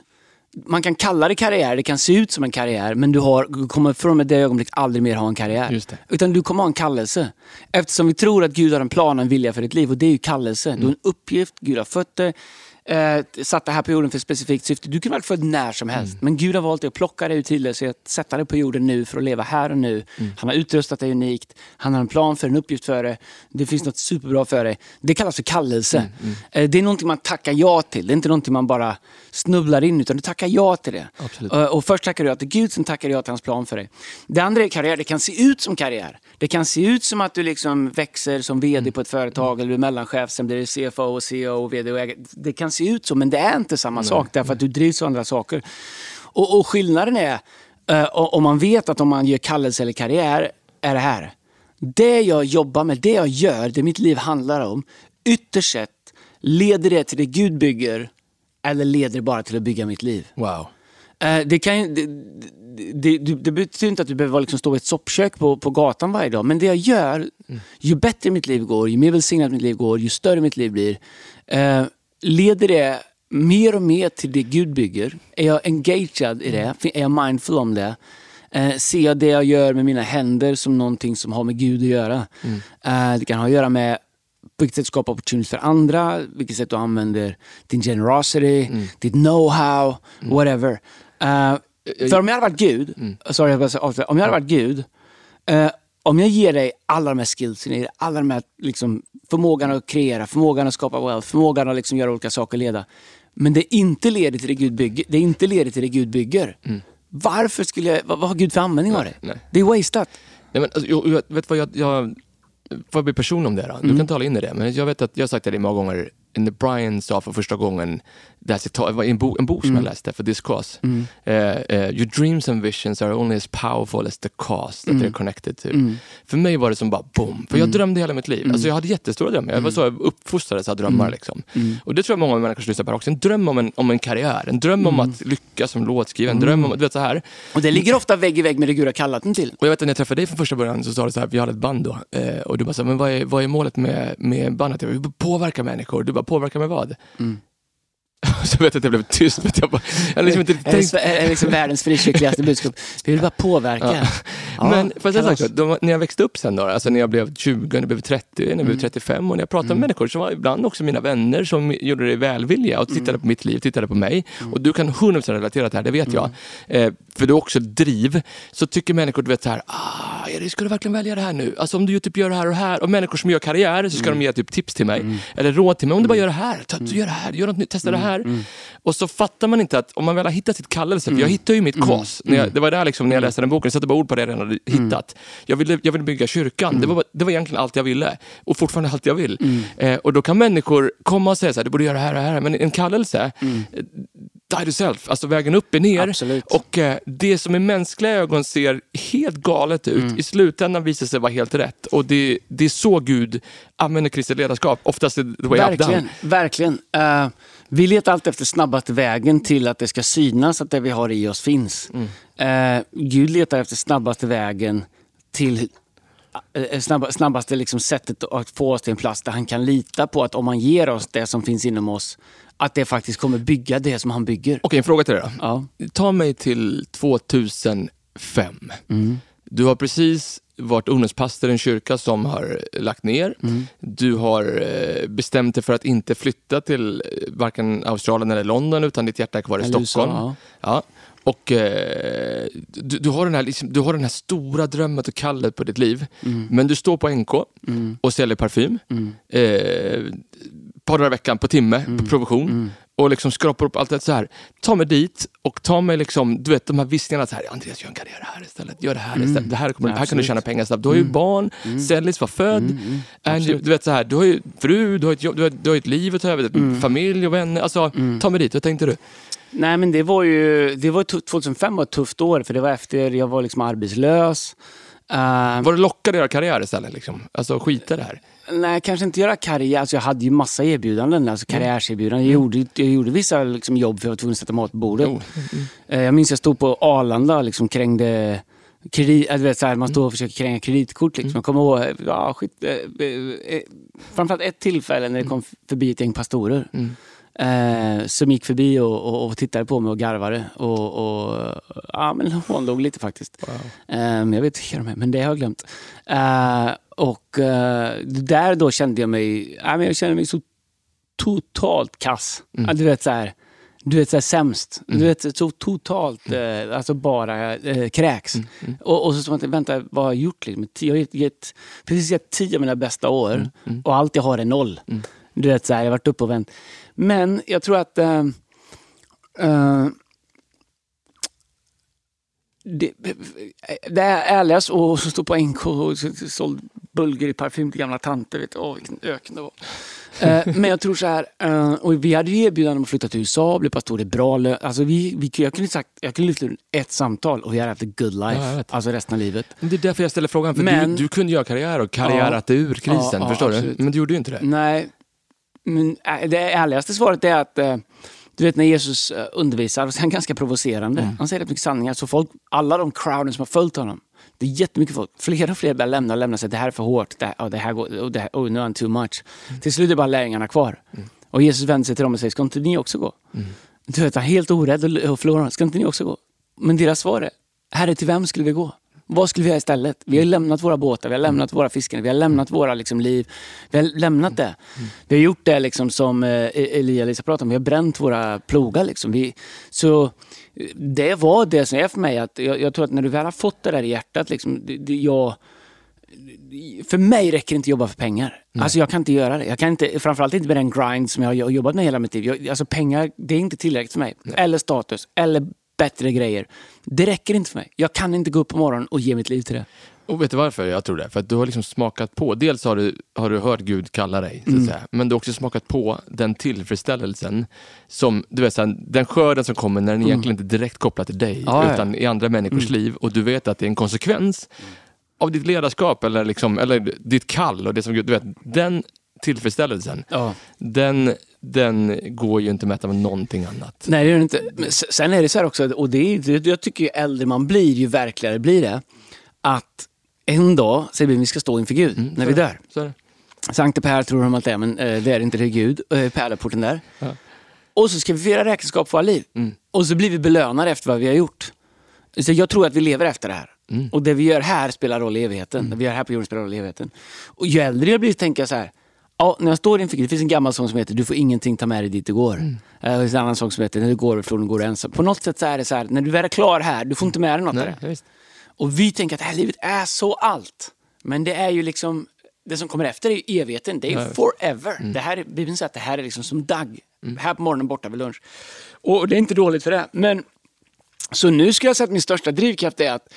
man kan kalla det karriär, det kan se ut som en karriär, men du, har, du kommer från och med det ögonblick aldrig mer ha en karriär. Utan du kommer ha en kallelse. Eftersom vi tror att Gud har en plan och en vilja för ditt liv och det är ju kallelse. Mm. Du har en uppgift, Gud har fött dig eh, satt det här på jorden för ett specifikt syfte. Du kunde varit född när som helst, mm. men Gud har valt dig att plocka dig ur tillöshet, att sätta dig på jorden nu för att leva här och nu. Mm. Han har utrustat dig unikt, han har en plan för en uppgift för dig. Det finns något superbra för dig. Det kallas för kallelse. Mm. mm. Eh, det är någonting man tackar ja till, det är inte någonting man bara snubblar in, utan du tackar ja till det. Eh, och först tackar du ja till Gud, sen tackar du ja till hans plan för dig. Det andra är karriär, det kan se ut som karriär. Det kan se ut som att du liksom växer som VD mm. på ett företag, eller du är mellanchef, sen blir du CFO, och CEO, och VD och ägare. Det kan se ut så, men det är inte samma Nej. sak därför att du drivs av andra saker. Och, och skillnaden är, uh, om man vet att om man gör kallelse eller karriär, är det här. Det jag jobbar med, det jag gör, det mitt liv handlar om, ytterst sett leder det till det Gud bygger eller leder det bara till att bygga mitt liv? Wow. Uh, det, kan, det, det, det, det, betyder inte att du behöver liksom stå i ett soppkök på, på gatan varje dag. Men det jag gör, mm. ju bättre mitt liv går, ju mer välsignat mitt liv går, ju större mitt liv blir, uh, leder det mer och mer till det Gud bygger. Är jag engagerad i det? Mm. Är jag mindful om det? Eh, ser jag det jag gör med mina händer som någonting som har med Gud att göra? Mm. Eh, det kan ha att göra med på vilket sätt skapa opportunities för andra, vilket sätt du använder din generosity, mm. ditt know-how, mm. whatever. Uh, för om jag hade varit Gud, mm. sorry, jag bara, om jag hade varit Gud, uh, om jag ger dig alla de här skillsen, alla de här liksom, förmågan att kreera, förmågan att skapa wealth, förmågan att liksom göra olika saker, leda. Men det inte leder till det Gud bygger. Det inte leder till det Gud bygger. Mm. Varför skulle jag, vad, vad har Gud för användning av det? Nej. Det är wasteat. Nej, men, alltså, jag, vet vad jag, jag får jag bli person om det då? Du mm. kan tala in i det. Men jag vet att jag har sagt det många gånger, när Brian sa för första gången, det här citat, var en, bo, en bok som mm. jag läste för This Cause. Mm. Uh, uh, your dreams and visions are only as powerful as the cause that mm. they're connected to. Mm. För mig var det som bara boom, för jag mm. drömde hela mitt liv. Mm. Alltså jag hade jättestora drömmar, jag var så uppfostrad ha drömmar. Liksom. Och det tror jag många människor som lyssnar på också, en dröm om en, om en karriär, en dröm om att lyckas som låtskrivare, en dröm om, du vet så här. Och det ligger ofta vägg i vägg med det Gud har kallat en till. Och jag vet att när jag träffade dig från första början så sa du så här, vi hade ett band då, uh, och du bara så här, men vad är, vad är målet med, med bandet? Jag vill påverka människor, du bara påverka med vad? Mm. Så vet jag att jag blev tyst. Att jag, bara, jag liksom inte Är tänkt det liksom världens frikyrkligaste budskap? Vi vill bara påverka. Ja, men att jag sagt, då, när jag växte upp sen då, alltså när jag blev 20, när jag blev 30, när jag Mm. blev 35 och när jag pratade med människor som var ibland också mina vänner som gjorde det i välvilja och tittade Mm. på mitt liv, tittade på mig. Och du kan 100% relatera till det här, det vet jag. Eh, för du har också driv. Så tycker människor, du vet så här, ah, ska du verkligen välja det här nu? Alltså om du typ gör det här och det här. Och människor som gör karriär så ska de ge typ tips till mig. Eller råd till mig. Om du bara gör det här, ta, gör det här, gör något nytt, testa det här. Och så fattar man inte att om man väl har hittat sitt kallelse, för jag hittade ju mitt kos. När jag, det var där liksom, när jag läste den boken, jag satte bara ord på det jag redan hade hittat. Jag ville, jag ville bygga kyrkan, det, var, det var egentligen allt jag ville. Och fortfarande allt jag vill. Eh, och då kan människor komma och säga så här, du borde göra det här och det här. Men en kallelse, eh, die to self, alltså vägen upp är ner. Absolut. Och eh, det som i mänskliga ögon ser helt galet ut, Mm. i slutändan visar sig vara helt rätt. Och det, det är så Gud använder kristet ledarskap, oftast the way up Verkligen. down. verkligen. Eh, vi letar alltid efter snabbaste vägen till att det ska synas att det vi har i oss finns. Mm. Eh, Gud letar efter snabbaste vägen till eh, snabba, snabbaste liksom sättet att få oss till en plats där han kan lita på att om han ger oss det som finns inom oss, att det faktiskt kommer bygga det som han bygger. Okej, en fråga till dig då. Ja. Ta mig till 2005. Du har precis varit ungdomspastor i en kyrka som har lagt ner. Du har eh, bestämt dig för att inte flytta till eh, varken Australien eller London utan ditt hjärta är kvar i Eller USA, Stockholm. ja. Och eh, du, du, har den här, liksom, du har den här stora drömmen och kallet på ditt liv. Men du står på NK och säljer parfym. Eh, ett par dagar i veckan på timme på provision. Och liksom skrapar upp allt det så här. Ta mig dit och ta mig liksom, du vet de här viskningarna så här, Andreas gör en karriär här istället, gör det här istället, det här, kommer, här kan du tjäna pengar snabbt. Du har ju barn, Sellis var född, Angie, du vet så här, du har ju fru, du har ett, jobb, du har, du har ett liv att ta över, familj och vänner. Alltså, ta mig dit, vad tänkte du? Nej, men det var ju... Det var, tu- 2005 var ett tufft år, för det var efter jag var liksom arbetslös. Eh, Var det lockade att göra karriär istället? Liksom? Alltså skita det här. Nej, kanske inte göra karriär. Alltså, jag hade ju massa erbjudanden, alltså karriärserbjudanden. Jag, gjorde, jag gjorde vissa liksom, jobb för att jag var tvungen att sätta mat på bordet. Jo. Eh, Jag minns jag stod på Arlanda och liksom krängde kredit, äh, du vet, så här, man står och försöker kränga kreditkort. Liksom. Jag kommer ihåg ja, skit, eh, eh, eh, framförallt ett tillfälle när det kom förbi ett gäng pastorer. Eh, som gick förbi och, och, och tittade på mig och garvade. Och, och ja, men hånlog lite faktiskt. Eh, jag vet inte vilka de är, men det har jag glömt. Eh, och eh, där då kände jag mig, ja, men jag kände mig så totalt kass. Ja, du vet så här, du vet så här sämst. Du vet så totalt, eh, alltså bara eh, kräks. Och, och så som att, vänta, vad har jag gjort? Liksom? Jag har gett, gett, precis gett tio av mina bästa år och allt jag har är noll. Du vet så här, jag har varit uppe och vänt. Men jag tror att eh, eh, det, det är ärligast och så stå på NK och såld bulgur i parfym till gamla tanter. Vet. Åh, vilken öken det var. Eh, men jag tror så här, och vi hade ju erbjudanden om att flytta till USA, bli pastor, det är bra lön. Alltså vi, vi, jag kunde sagt, jag kunde lyfta ett samtal och vi hade haft a good life, Ja, alltså resten av livet. Men Det är därför jag ställer frågan, för Men- du, du kunde göra karriär och karriärat dig ur krisen, Ja, ja, förstår absolut. du? Men du gjorde ju inte det. Nej, men äh, det ärligaste svaret är att eh, du vet när Jesus eh, undervisar, så är han ganska provocerande. Mm. Han säger rätt mycket sanningar. Så folk, alla de crowden som har följt honom, det är jättemycket folk. Fler och fler börjar lämna och lämna sig. Det här är för hårt. Det här, oh, det här går, oh, det här, oh, nu är han too much. Mm. Till slut är bara lärjungarna kvar. Och Jesus vänder sig till dem och säger, ska inte ni också gå? Mm. Du vet, han är helt orädd och förlorar. Ska inte ni också gå? Men deras svar är, Herre, till vem skulle vi gå? Vad skulle vi göra istället? Vi har lämnat våra båtar, vi har lämnat våra fiskare, vi har lämnat våra liksom, liv. Vi har lämnat det. Vi har gjort det liksom, som eh, Elia och Lisa pratade om, vi har bränt våra plogar. Liksom. Vi, så det var det som är för mig, att jag, jag tror att när du väl har fått det där i hjärtat, liksom, det, det, jag, för mig räcker det inte att jobba för pengar. Alltså jag kan inte göra det. Jag kan inte, framförallt inte med den grind som jag har jobbat med hela mitt liv. Jag, alltså pengar, det är inte tillräckligt för mig. Eller status, eller bättre grejer. Det räcker inte för mig. Jag kan inte gå upp på morgonen och ge mitt liv till det. Och vet du varför jag tror det? För att du har liksom smakat på, dels har du, har du hört Gud kalla dig, så att Mm. säga. men du har också smakat på den tillfredsställelsen som, du vet, så den skörden som kommer när den egentligen inte är direkt kopplad till dig, Mm. Ja, ja. utan i andra människors liv och du vet att det är en konsekvens av ditt ledarskap eller, liksom, eller ditt kall och det som Gud, du vet, den tillfredsställelsen, Ja. den, den går ju inte att mäta med någonting annat. Nej, det gör det inte. Men sen är det så här också, och det är, jag tycker ju äldre man blir, ju verkligare blir det. Att en dag säger vi vi ska stå inför Gud Mm, när vi dör. Så är det. Sankte Per tror de att det är, men eh, det är inte det är Gud. Eh, Pärleporten där. Ja. och så ska vi fira räkenskap för våra liv. Och så blir vi belönade efter vad vi har gjort. Så jag tror att vi lever efter det här. Och det vi gör här spelar roll i evigheten. Det vi gör här på jorden spelar roll i evigheten. Och ju äldre jag blir tänker jag så här, Ja, när jag står inför det finns en gammal sång som heter Du får ingenting ta med dig dit du går. Mm. Det finns en annan sång som heter När du går ifrån du går ensam. På något sätt så är det så här, när du väl är klar här, du får inte med dig något Nej. Och vi tänker att det här livet är så allt. Men det är ju liksom, det som kommer efter är ju evigheten, det är ju forever. Det här är, Bibeln säger att det här är liksom som dagg. Här på morgonen, borta vid lunch. Och det är inte dåligt för det. Men, så nu ska jag säga att min största drivkraft är att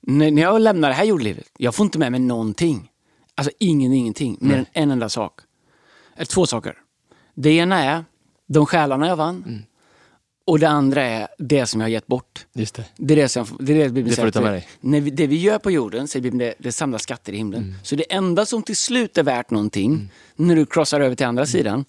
när, när jag lämnar det här jordlivet, jag får inte med mig någonting. Alltså ingen, ingenting, mer än en enda sak. Eller två saker. Det ena är de själarna jag vann. Och det andra är det som jag har gett bort. Just det. Det är det, som, det, är det Bibeln Det får du ta med dig. När vi, det vi gör på jorden, säger Bibeln, det, det samlar skatter i himlen. Så det enda som till slut är värt någonting, när du crossar över till andra sidan,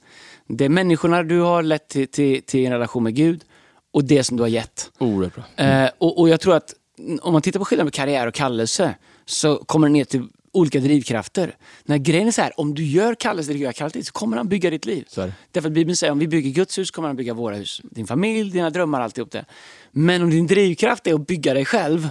det är människorna du har lett till, till, till en relation med Gud och det som du har gett. Oerhört bra. Eh, och, och jag tror att mm, om man tittar på skillnaden med karriär och kallelse så kommer det ner till olika drivkrafter. När grejen är så här, om du gör kallat till så kommer han bygga ditt liv. Därför att Bibeln säger om vi bygger Guds hus kommer han bygga våra hus. Din familj, dina drömmar, alltihop det. Men om din drivkraft är att bygga dig själv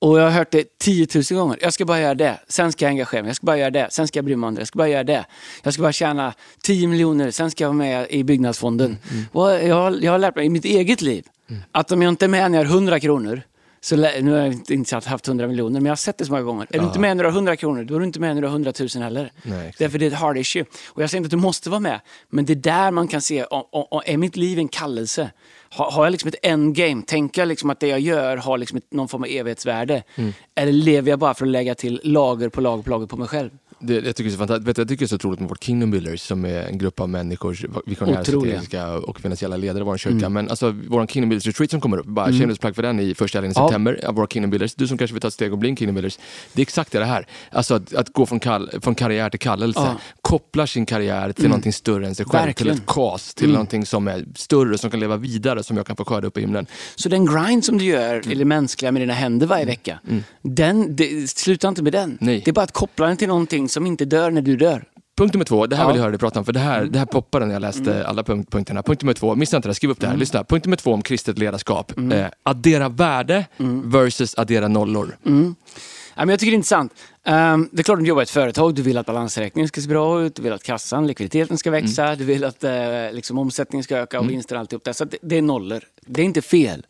och jag har hört det 10 000 gånger. Jag ska bara göra det, sen ska jag engagera mig. Jag ska bara göra det, sen ska jag bry mig om det. Jag ska bara göra det. Jag ska bara tjäna 10 miljoner, sen ska jag vara med i byggnadsfonden. Och jag, har, jag har lärt mig i mitt eget liv att om jag inte är med när jag har 100 kronor, så nu har jag inte- haft 100 miljoner, men jag har sett det så många gånger. Är du inte med när du har 100 kronor, då är du inte med när du har 100 000 heller. Nej. Därför det är ett hard issue. Och jag säger inte att du måste vara med, men det är där man kan se, om, om, är mitt liv en kallelse? Har, har jag liksom ett endgame? Tänker jag liksom att det jag gör har liksom ett, någon form av evighetsvärde? Mm. Eller lever jag bara för att lägga till lager på lager på lager på mig själv? Det, jag, tycker det är så fantastiskt. Vet jag tycker det är så otroligt med vårt Kingdom Builders som är en grupp av människor, visionärer, Otroliga. strategiska och finansiella ledare i vår kyrka. Men alltså vår Kingdom Builders retreat som kommer upp, bara shameless plug för den i första helgen i Ja. september av våra Kingdom Builders. Du som kanske vill ta ett steg och bli en Kingdom Builders. Det är exakt det här. Alltså att, att gå från, kall, från karriär till kallelse. Ja. Kopplar sin karriär till någonting större än sig själv. Verkligen. Till ett kas, till någonting som är större, som kan leva vidare, som jag kan få skörda upp i himlen. Så den grind som du gör, Mm. eller mänskliga med dina händer varje vecka, den, det, sluta inte med den. Nej. Det är bara att koppla den till någonting som inte dör när du dör. Punkt nummer två, det här Ja. vill jag höra dig prata om, för det här, det här poppade när jag läste alla punkt, punkterna. Punkt nummer två, missa inte det, skriv upp det här, lyssna. Punkt nummer två om kristet ledarskap. Eh, addera värde versus addera nollor. Ja, men jag tycker det är intressant. Ehm, det är klart att du jobbar i ett företag, du vill att balansräkningen ska se bra ut, du vill att kassan, likviditeten ska växa, du vill att eh, liksom, omsättningen ska öka och vinsten och alltihop det. Så det, det är nollor. Det är inte fel.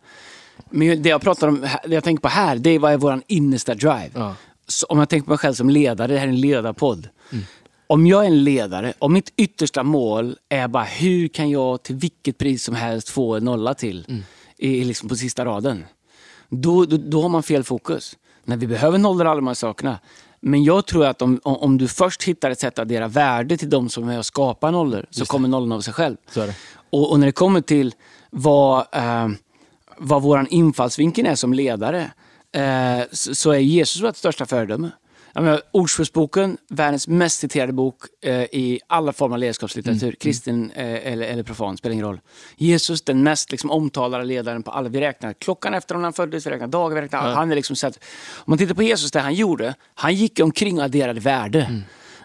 Men det jag pratar om, det jag tänker på här, det är vad är vår innersta drive. Ja. Så om jag tänker på mig själv som ledare, det här är en ledarpodd. Om jag är en ledare, om mitt yttersta mål är bara hur kan jag till vilket pris som helst få en nolla till i, liksom på sista raden. Då, då, då har man fel fokus. När vi behöver nollor alla de här sakerna. Men jag tror att om, om, du först hittar ett sätt att addera värde till de som är med och skapar nollor, så kommer nollorna av sig själv. Och, och när det kommer till vad, eh, vad vår infallsvinkel är som ledare, eh, så, så är Jesus vårt största föredöme. Ordspråksboken, världens mest citerade bok eh, i alla former av ledarskapslitteratur. Kristen eh, eller, eller profan, spelar ingen roll. Jesus, den mest liksom, omtalade ledaren på alla. Vi räknar klockan efter när han föddes, vi räknar dagar, vi räknar... Han är liksom så att, om man tittar på Jesus, det han gjorde, han gick omkring och adderade värde.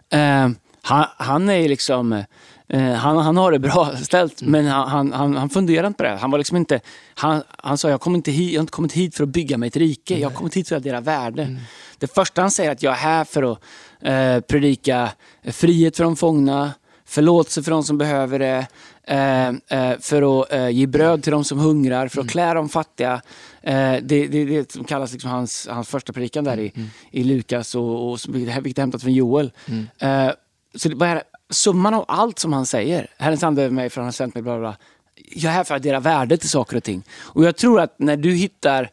Eh, han, han är liksom... eh, han, han har det bra ställt, men han, han, han, funderar inte på det. Han, var liksom inte, han, han sa, jag, kommer inte hit, jag har inte kommit hit för att bygga mig ett rike. Jag har kommit hit för att addera värde. Det första han säger är att jag är här för att eh, predika frihet för de fångna, förlåtelse för de som behöver det, eh, eh, för att eh, ge bröd till de som hungrar, för att klä de fattiga. Eh, det, det, det det som kallas liksom hans, hans första predikan där i, i Lukas, och, och, vilket är hämtat från Joel. Eh, så det bara är summan av allt som han säger. Herrens ande över mig för han har sänt mig bla bla. Jag är här för att addera värde till saker och ting. Och jag tror att när du hittar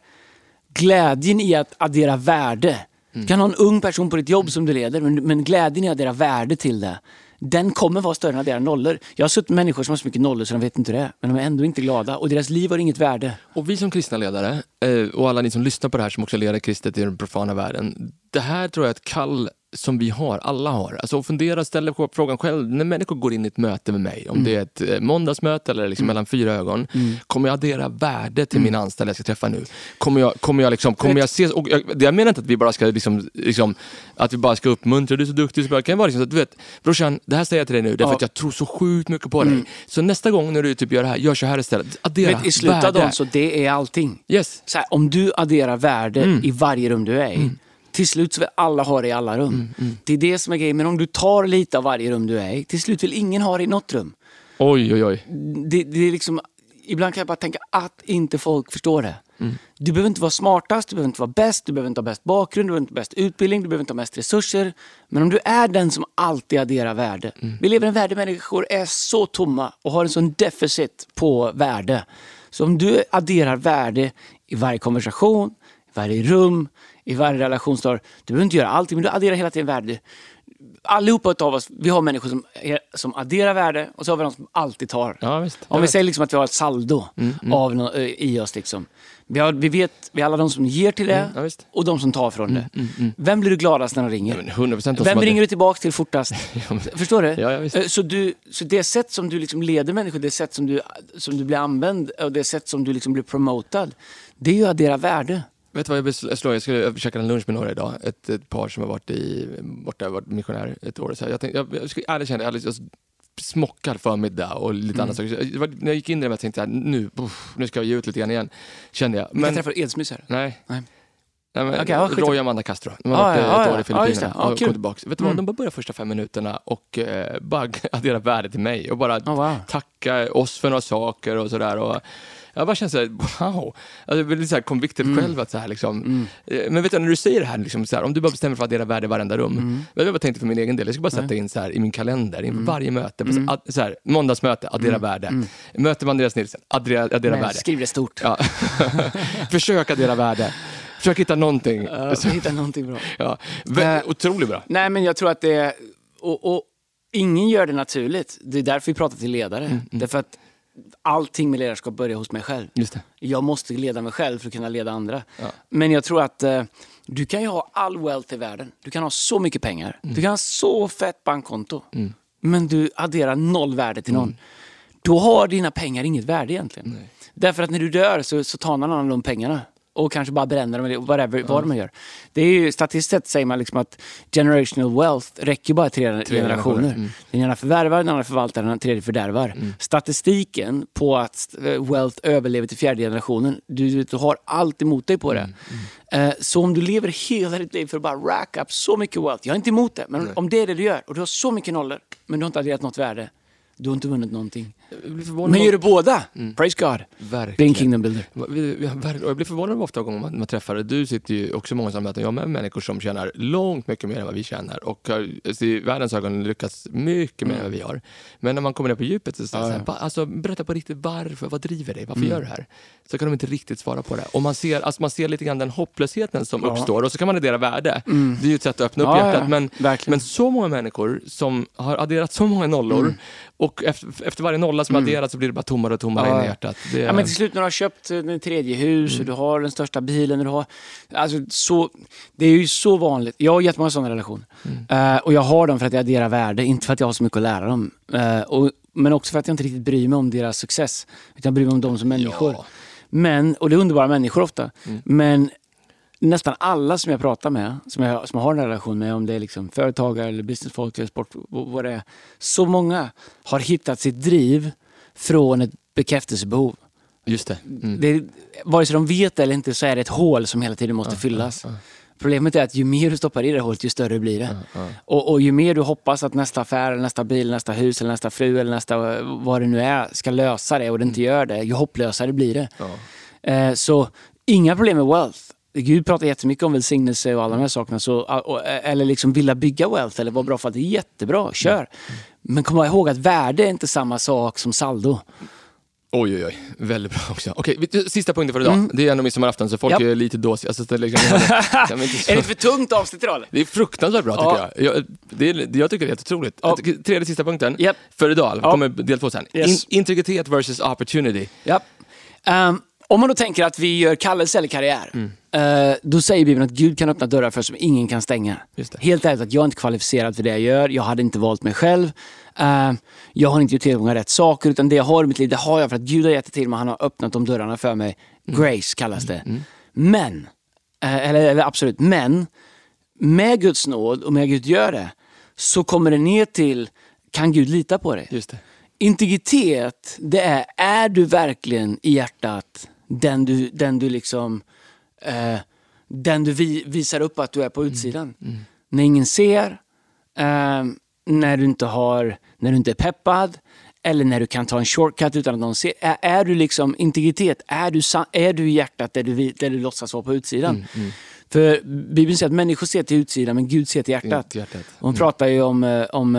glädjen i att addera värde. Du kan ha en ung person på ditt jobb som du leder, men, men glädjen i att addera värde till det, den kommer vara större än att addera nollor. Jag har suttit med människor som har så mycket nollor så de vet inte hur det är, men de är ändå inte glada och deras liv har inget värde. Och vi som kristna ledare, eh, och alla ni som lyssnar på det här som också leder kristet i den profana världen. Det här tror jag är ett kall som vi har, alla har. Alltså fundera, ställ frågan själv, när människor går in i ett möte med mig, om det är ett eh, måndagsmöte eller liksom mellan fyra ögon, kommer jag addera värde till min anställda jag ska träffa nu? Kommer jag, kommer jag, liksom, kommer jag se, och jag, det jag menar inte att vi bara ska liksom, liksom, att vi bara ska uppmuntra, du är så duktig, så bra. det kan vara liksom, att du vet, brorsan, det här säger jag till dig nu därför Ja. att jag tror så sjukt mycket på dig. Så nästa gång när du typ gör det här, gör så här istället. Addera Men i slutet av värde. så det är allting. Yes. Så här, om du adderar värde Mm. i varje rum du är i, till slut så vill alla ha det i alla rum. Mm, Det är det som är grejen. Men om du tar lite av varje rum du är i, till slut vill ingen ha det i något rum. Oj, oj, oj. Det, det är liksom, ibland kan jag bara tänka att inte folk förstår det. Mm. Du behöver inte vara smartast, du behöver inte vara bäst, du behöver inte ha bäst bakgrund, du behöver inte ha bäst utbildning, du behöver inte ha mest resurser. Men om du är den som alltid adderar värde. Mm. Vi lever i en värld där människor är så tomma och har en sån deficit på värde. Så om du adderar värde i varje konversation, i varje rum, i varje relation, du behöver inte göra allting, men du adderar hela tiden värde allihopa av oss, vi har människor som, som adderar värde och så har vi de som alltid tar. Ja, visst. Om vi säger liksom att vi har ett saldo Av no, eh, i oss. Liksom. Vi, har, vi vet, vi har alla de som ger till det ja, visst. och de som tar från det. Vem blir du gladast när de ringer? Men 100 procent Vem ringer du tillbaka till fortast? Förstår du? Ja, ja, visst. Eh, så, du så det sätt som du liksom leder människor, det sätt som du, som du blir använd och det sätt som du liksom blir promotad, det är ju att addera värde. Vet du vad jag slå? Jag skulle käka en lunch med några idag. Ett, ett par som har varit i, borta, varit missionär ett år. Så. Jag, tänkte, jag, jag ska ärligt känna, jag, smockad förmiddag och lite Mm. andra saker. Jag, var- när jag gick in i det jag tänkte jag, nu, uff, nu ska jag ge ut lite grann igen. Kände jag. Men, jag träffar edsmysare. nej. Nej. Nej, men, ja, skit. Roy och Amanda Castro. De har Ah, varit ja, eh, ett år i just Filippinerna. Ja, och kom tillbaka. Vet du vad, Mm. de bara började första fem minuterna och eh, bara addera värde till mig och bara Oh, wow. tacka oss för några saker och sådär. Och jag bara känner såhär, wow. Alltså, jag blir lite såhär convicted Mm. själv. Att så här, liksom. Eh, Men vet du, när du säger det här, liksom, så här om du bara bestämmer för att addera värde i varenda rum. Mm. Jag tänkte för min egen del? Jag ska bara sätta in så här i min kalender, inför varje möte. Mm. Så, att- så här, måndagsmöte, addera värde. Möte med Andreas Nilsson, addera, addera Men värde. skriv det stort. Ja. Försök addera värde. Försök hitta någonting. Uh, hitta någonting bra. Ja. Vä- Eh, Otroligt bra. Nej, men jag tror att det är... Och, och ingen gör det naturligt. Det är därför vi pratar till ledare. Därför att allting med ledarskap börjar hos mig själv. Just det. Jag måste leda mig själv för att kunna leda andra. Ja. Men jag tror att eh, du kan ju ha all wealth i världen. Du kan ha så mycket pengar. Du kan ha så fett bankkonto. Men du adderar noll värde till någon. Då har dina pengar inget värde egentligen. Därför att när du dör så, så tar någon annan de pengarna. Och kanske bara bränner dem eller whatever, vad de gör. Det är ju, statistiskt sett säger man liksom att generational wealth räcker bara tre, generationer. generationer, mm. Den ena förvärvar, den andra förvaltar, den tredje fördärvar. Statistiken på att eh, wealth överlever till fjärde generationen, du, du har allt emot dig på det. Mm, Eh, Så om du lever hela ditt liv för att bara rack up så mycket wealth, jag är inte emot det, men om det är det du gör och du har så mycket nollor, men du har inte adderat något värde, du har inte vunnit någonting. Men gör du båda, praise God, det är en Verkligen. kingdom builder. Har Jag blir förvånad ofta gånger man, man träffar, du sitter ju också många sådana möten, jag med människor som tjänar långt mycket mer än vad vi tjänar och har alltså, i världens ögon lyckats mycket mer än vad vi har. Men när man kommer ner på djupet så säger Ja, här, alltså, berätta på riktigt varför, vad driver dig, varför gör du det här? Så kan de inte riktigt svara på det. Och man ser, alltså, man ser lite grann den hopplösheten som Ja. uppstår och så kan man addera värde. Det är ju ett sätt att öppna upp Ja, hjärtat. ja, Men, verkligen. men så många människor som har adderat så många nollor och efter, efter varje nolla som adderas så blir det bara tommare och tommare Ja, in i hjärtat. Det, Ja, men till slut när du har köpt eh, ditt tredje hus och du har den största bilen. Och du har, alltså, så, det är ju så vanligt. Jag har jättemånga sådana relationer. Eh, och jag har dem för att jag adderar värde, inte för att jag har så mycket att lära dem. Eh, och, men också för att jag inte riktigt bryr mig om deras success. Utan jag bryr mig om dem som människor. Ja. Men, och det är underbara människor ofta. Men nästan alla som jag pratar med, som jag, som jag har en relation med, om det är liksom företagare eller businessfolk eller sport, vad det är. Så många har hittat sitt driv från ett bekräftelsebehov. Just det. Mm. Det vare sig de vet det eller inte så är det ett hål som hela tiden måste fyllas. Problemet är att ju mer du stoppar i det hålet, ju större blir det. Och, och ju mer du hoppas att nästa affär, nästa bil, nästa hus, eller nästa fru eller nästa vad det nu är ska lösa det och det inte gör det, ju hopplösare blir det. Eh, så inga problem med wealth. Gud pratar jättemycket om välsignelse och alla de här sakerna. Så, eller liksom vilja bygga wealth eller vara bra för att det är jättebra, kör. Men kom ihåg att värde är inte samma sak som saldo. Oj, oj, oj. Väldigt bra också. Okej, sista punkten för idag. Det är ändå midsommarafton så folk Japp. är lite dåsiga. Alltså, det, är liksom, vi inte så- Är det för tungt avsnitt idag? det är fruktansvärt bra Ja. tycker jag. Jag, det är, jag tycker det är helt otroligt. Ja. Tredje sista punkten Japp. för idag. Ja. kommer del två sen. Yes. In, integritet versus opportunity. Ja. Ehm, om man då tänker att vi gör kallelse eller karriär, eh, då säger Bibeln att Gud kan öppna dörrar för som ingen kan stänga. Helt ärligt, att jag är inte kvalificerad för det jag gör. Jag hade inte valt mig själv. Ehm, jag har inte gjort tillgång till rätt saker, utan det jag har i mitt liv, det har jag för att Gud har gett det till mig. Han har öppnat de dörrarna för mig. Grace kallas det. Men, eh, eller, eller absolut, men med Guds nåd och med Gud gör det, så kommer det ner till kan Gud lita på dig? Integritet, det är, är du verkligen i hjärtat den du, den du liksom, eh, den du vi, visar upp att du är på utsidan? När ingen ser, eh, när du inte har, när du inte är peppad, eller när du kan ta en shortcut utan att någon ser. Är, är du liksom integritet, är du, är du i hjärtat där du, där du låtsas vara på utsidan? För Bibeln säger att människor ser till utsidan men Gud ser till hjärtat. Hjärtat. Och hon pratar ju om, eh, om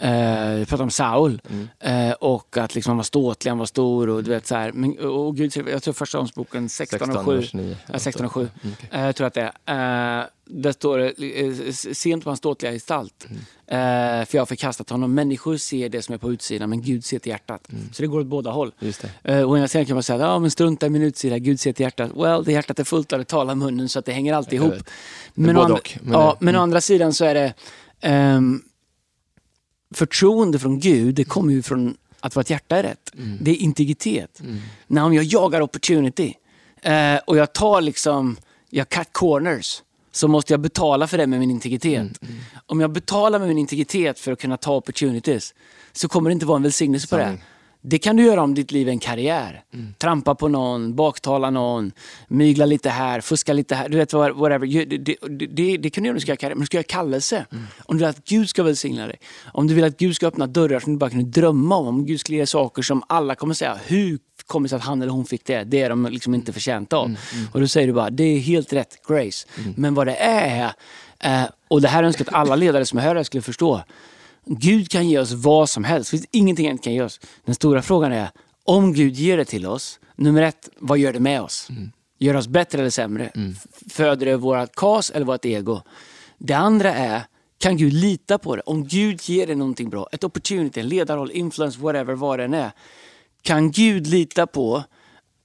eh, Eh, pratar om Saul eh, och att liksom han var ståtlig, han var stor och du vet så här. Men, och Gud, jag tror första Ångsboken 16 och 7. vers 9. Ja, 16 och 7. Mm, okej. Eh, jag tror att det är. Eh, där står det, eh, se inte på hans ståtliga gestalt. Mm. Eh, för jag har förkastat honom. Människor ser det som är på utsidan men Gud ser till hjärtat. Mm. Så det går åt båda håll. Just det. Och ena sidan kan man säga ja, men strunta i min utsida, Gud ser till hjärtat. Well, det hjärtat är fullt av det talar munnen så att det hänger alltid ihop. Men, å men ja, men å mm. andra sidan så är det ehm, förtroende från Gud, det kommer ju från att vårt hjärta är rätt. Mm. Det är integritet. När om jag jagar opportunity eh, och jag tar liksom, jag cut corners så måste jag betala för det med min integritet. Mm, Om jag betalar med min integritet för att kunna ta opportunities så kommer det inte vara en välsignelse på det. Det kan du göra om ditt liv är en karriär. Mm. Trampa på någon, baktala någon, mygla lite här, fuska lite här. Du vet, whatever. Det, det, det, det kan du göra om du ska göra karriär, men du ska göra kallelse. Mm. Om du vill att Gud ska välsigna dig. Om du vill att Gud ska öppna dörrar som du bara kunde drömma om. Om Gud skulle ge saker som alla kommer säga, hur kommer det sig att han eller hon fick det? Det är de liksom inte förtjänta av. Och då säger du bara, det är helt rätt, grace. Men vad det är, är, eh, och det här önskar jag att alla ledare som hör det här skulle förstå. Gud kan ge oss vad som helst. Det finns ingenting han inte kan ge oss. Den stora frågan är, om Gud ger det till oss, nummer ett, vad gör det med oss? Gör det oss bättre eller sämre? F- Föder det vårt kas eller vårt ego? Det andra är, kan Gud lita på det? Om Gud ger dig någonting bra, ett opportunity, en ledarroll, influence, whatever, vad det än är. Kan Gud lita på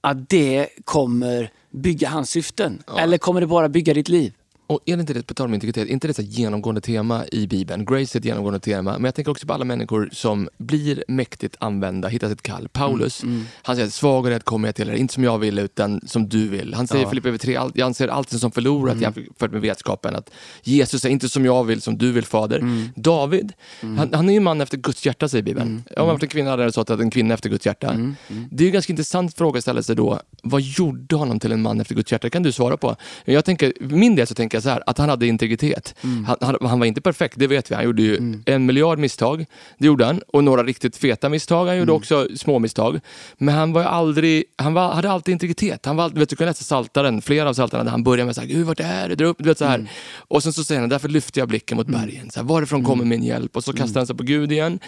att det kommer bygga hans syften? Eller kommer det bara bygga ditt liv? Och är det inte det, på tal om integritet, är inte det ett genomgående tema i Bibeln? Grace är ett genomgående tema, men jag tänker också på alla människor som blir mäktigt använda, hittar sitt kall. Paulus, han säger svag och rädd kommer jag till er, inte som jag vill utan som du vill. Han säger i Ja. Filipperbrevet 3, "Allt- jag anser allting som förlorat jämfört med vetskapen att Jesus är inte som jag vill, som du vill Fader. David, han, han är ju en man efter Guds hjärta säger Bibeln. Om man varit en kvinna hade det stått att en kvinna efter Guds hjärta. Det är ju en ganska intressant fråga att ställa sig då, vad gjorde honom till en man efter Guds hjärta? Det kan du svara på. Jag tänker, min del så tänker jag så här, att han hade integritet. Han, han, han var inte perfekt, det vet vi. Han gjorde ju en miljard misstag, det gjorde han. Och några riktigt feta misstag, han gjorde också små misstag. Men han var aldrig, han var, hade alltid integritet. Han var, vet, du kan läsa Saltaren, flera av Saltarna, där han börjar med så här, Gud vart är det? Dra upp, du vet så här. Och sen så säger han, därför lyfter jag blicken mot bergen. Så här, Varifrån kommer min hjälp? Och så kastar han sig på Gud igen.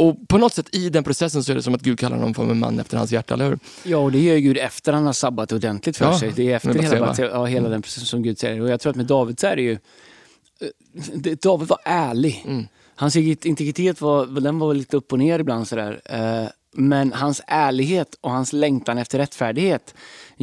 Och på något sätt i den processen så är det som att Gud kallar honom för en man efter hans hjärta, eller hur? Ja, och det gör Gud efter han har sabbat ordentligt för Ja, sig. Det är efter hela. Batseba, ja, hela den processen som Gud säger. Och jag tror att med David så är det ju... eh, det- David var ärlig. Mm. Hans integritet var, den var lite upp och ner ibland sådär. Eh, Men hans ärlighet och hans längtan efter rättfärdighet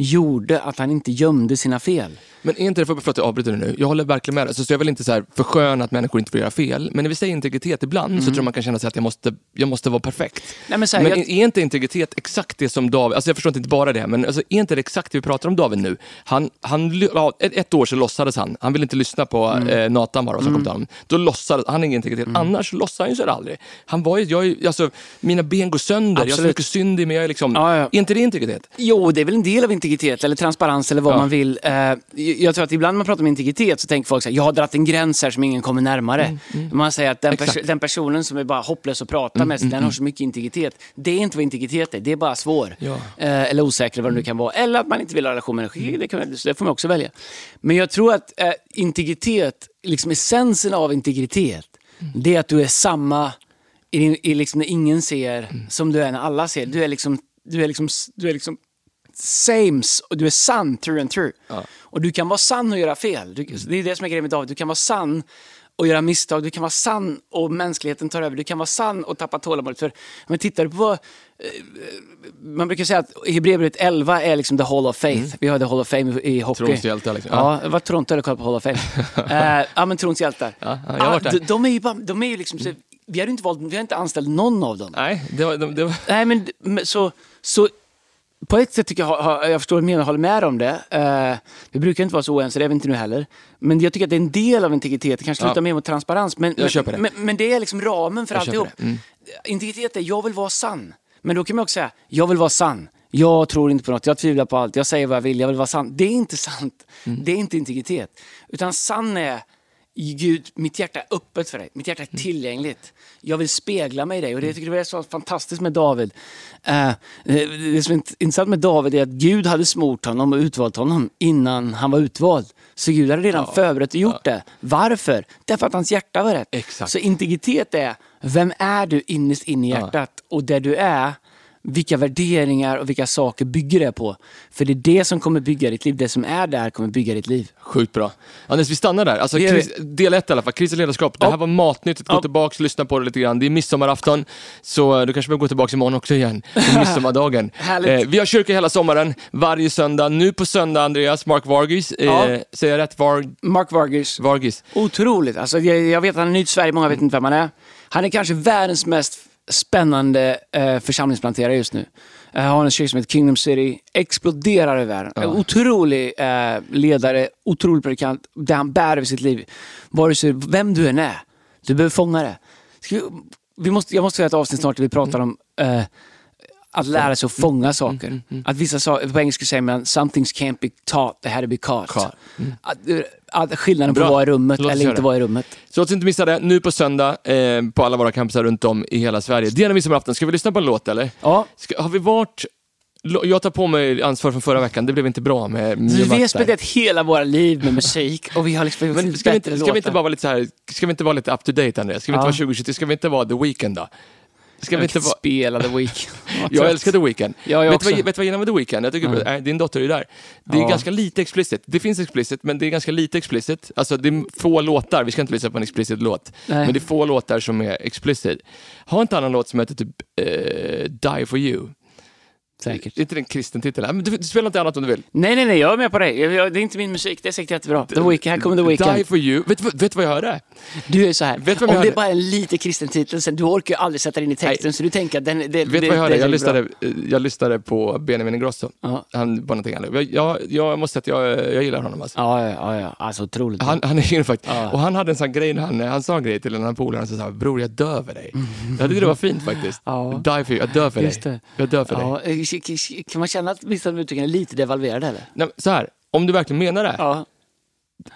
gjorde att han inte gömde sina fel. Men är inte det, för förlåt jag avbryter nu, jag håller verkligen med dig. Så jag vill inte så här försköna att människor inte får göra fel, men när vi säger integritet ibland så tror jag man kan känna sig att jag måste, jag måste vara perfekt. Nej, men här, men jag- är inte integritet exakt det som David, alltså jag förstår inte bara det, men alltså, är inte det exakt det vi pratar om David nu? Han, han, ja, ett, ett år så låtsades han, han ville inte lyssna på Mm. eh, Nathan bara som kom till honom. Då låtsades, han ingen integritet, annars låtsas han ju så här aldrig. Han var ju, jag, är alltså, mina ben går sönder, jag har så Absolut. mycket synd i mig, jag är liksom, Ja, ja. är inte det integritet? Jo, det är väl en del av integritet eller transparens eller vad Ja. man vill. Eh, jag tror att ibland när man pratar om integritet så tänker folk så här, jag har dragit en gräns här som ingen kommer närmare. Man säger att den, pers- den personen som är bara hopplös att prata med, den har så mycket integritet. Det är inte vad integritet är, det är bara svår. Ja. Eh, eller osäker vad det nu kan vara. Eller att man inte vill ha relation med energi, det, kan, det får man också välja. Men jag tror att eh, integritet, liksom essensen av integritet, det är att du är samma i, i liksom när ingen ser som du är när alla ser. Du är liksom, du är liksom, du är liksom sames och du är sann through and through. Och du kan vara sann och göra fel. Du, det är det som är grejen med David. Du kan vara sann och göra misstag. Du kan vara sann och mänskligheten tar över. Du kan vara sann och tappa tålamodet. För, men tittar du på vad... eh, Man brukar säga att Hebreerbrevet 11 är liksom the hall of faith. Vi har the hall of fame i hockey. Trons hjältar, liksom. Ja, jag var Toronto och kollade på hall of fame. uh, ja, men Trons hjältar. Ja, ja, jag har varit där. de, de är ju, bara, de är ju liksom... Så, vi, har inte valt, vi har inte anställt någon av dem. Nej, det var, det, det var Nej, men men så, så på ett sätt tycker jag, jag förstår vad du menar, håller med om det. Eh, vi brukar inte vara så oense, det är vi inte nu heller. Men jag tycker att det är en del av integritet, det kanske Ja. slutar mer mot transparens. Men, Jag köper det. Men, men det är liksom ramen för Jag alltihop. Mm. Integritet är, jag vill vara sann. Men då kan man också säga, jag vill vara sann. Jag tror inte på något, jag tvivlar på allt, jag säger vad jag vill, jag vill vara sann. Det är inte sant. Mm. Det är inte integritet. Utan sann är, Gud, mitt hjärta är öppet för dig. Mitt hjärta är Mm. tillgängligt. Jag vill spegla mig i dig. Och det jag tycker jag är så fantastiskt med David. Eh, det som är intressant med David är att Gud hade smort honom och utvalt honom innan han var utvald. Så Gud hade redan förberett och gjort det. Varför? Därför att hans hjärta var rätt. Exakt. Så integritet är, vem är du innerst inne i hjärtat? Och där du är, vilka värderingar och vilka saker bygger det på? För det är det som kommer bygga ditt liv. Det som är där kommer bygga ditt liv. Sjukt bra. Anders, vi stannar där. Alltså, Det. Chris, del ett i alla fall, Kristet ledarskap. Det här var matnyttigt. Gå Ja. tillbaka och lyssna på det lite grann. Det är midsommarafton, så eh, du kanske behöver gå tillbaka imorgon också igen. på Midsommardagen. Eh, vi har kyrka hela sommaren, varje söndag. Nu på söndag, Andreas, Mark Vargis. Eh, Ja. Säger jag rätt? Var, Mark Vargis. Vargis. Otroligt. Alltså, jag, jag vet att han är ny till Sverige, många vet inte vem han är. Han är kanske världens mest spännande eh, församlingsplanterare just nu. Uh, har en kyrka som heter Kingdom City, exploderar i världen. En Otrolig eh, ledare, otrolig predikant, det han bär över sitt liv. Vare sig vem du än är, du behöver fånga det. Vi måste, jag måste göra ett avsnitt snart där vi pratar om eh, att lära sig att fånga saker. Att vissa saker, på engelska säger man some things can't be taught, they had to be caught. Att, att skillnaden på Bra. att vara i rummet Låt eller inte vara i rummet. Så låt oss inte missa det. Nu på söndag, eh, på alla våra campusar runt om i hela Sverige. Det är midsommarafton. Ska vi lyssna på en låt eller? Ja. Ska, har vi varit... Jag tar på mig ansvar från förra veckan, det blev inte bra med, vi har spenderat hela våra liv med musik och vi har liksom Men ska vi, inte, ska vi inte bara vara lite så här, ska vi inte vara lite up to date Andreas? Ska vi inte Ja. vara 2023? Ska vi inte vara The Weeknd då? Ska vi inte spela The Weeknd? Jag älskar The Weeknd. Ja, jag vet, du vad, vet jag gillar med The Weeknd? Jag tycker, nej, din dotter är där. Det är Ja. ganska lite explicit. Det finns explicit, men det är ganska lite explicit. Alltså det är få låtar, vi ska inte lyssna på en explicit låt, Nej. men det är få låtar som är explicit. Har inte annan låt som heter typ eh, Die For You? Säkert. Är inte det en kristen titel? Nej, men du, du spelar inte annat om du vill. Nej, nej, nej, jag är med på dig. Jag, jag, det är inte min musik, det är säkert jättebra. The Weeknd, här kommer The Die Weeknd. For You. Vet du vad- jag hörde? Du är så här, Vet om det är bara en lite kristen titel, sen, du orkar ju aldrig sätta dig in i texten, så du tänker att den, det, Vet det, du vad jag hörde? det är Jag lyssnade, eh, jag lyssnade på Benjamin Ingrosso. Ja. Han var någonting annat. Jag, jag, jag måste säga att jag, jag gillar honom alltså. Ja, ja, ja, alltså otroligt. Han, han är ju faktiskt, Ja. och han hade en sån grej, han, han sa en grej till en annan polare, han sa såhär, bror jag dör för dig. Jag tyckte det var fint faktiskt. Ja. Die for you, jag dör för Just dig. det. Jag dör för dig. Ja, eh, k- k- kan man känna att vissa av uttrycken är lite devalverade eller? Nej, så här, om du verkligen menar det. Ja.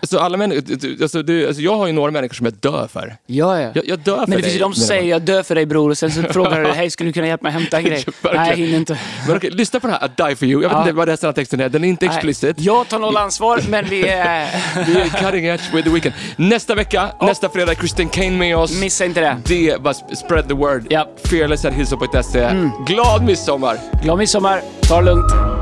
Alltså, alla människor, alltså, du, alltså, jag har ju några människor som jag dör för. Ja, ja. Jag, jag dör för Men det dig. finns ju de som säger jag dör för dig bror och sen så frågar du hej skulle du kunna hjälpa mig hämta en grej? Nej, jag hinner inte. Men okej, lyssna på det här, A Die For You. Jag vet inte vad resten av texten är, den är inte explicit. Nej, Jag tar noll ansvar men vi är... Vi är cutting edge with the weekend. Nästa vecka, nästa fredag, Christine Kane med oss. Missa inte det. Det var sp- spread the word. Ja. Fearless at hillsop.se. Glad midsommar! Glad midsommar, ta det lugnt.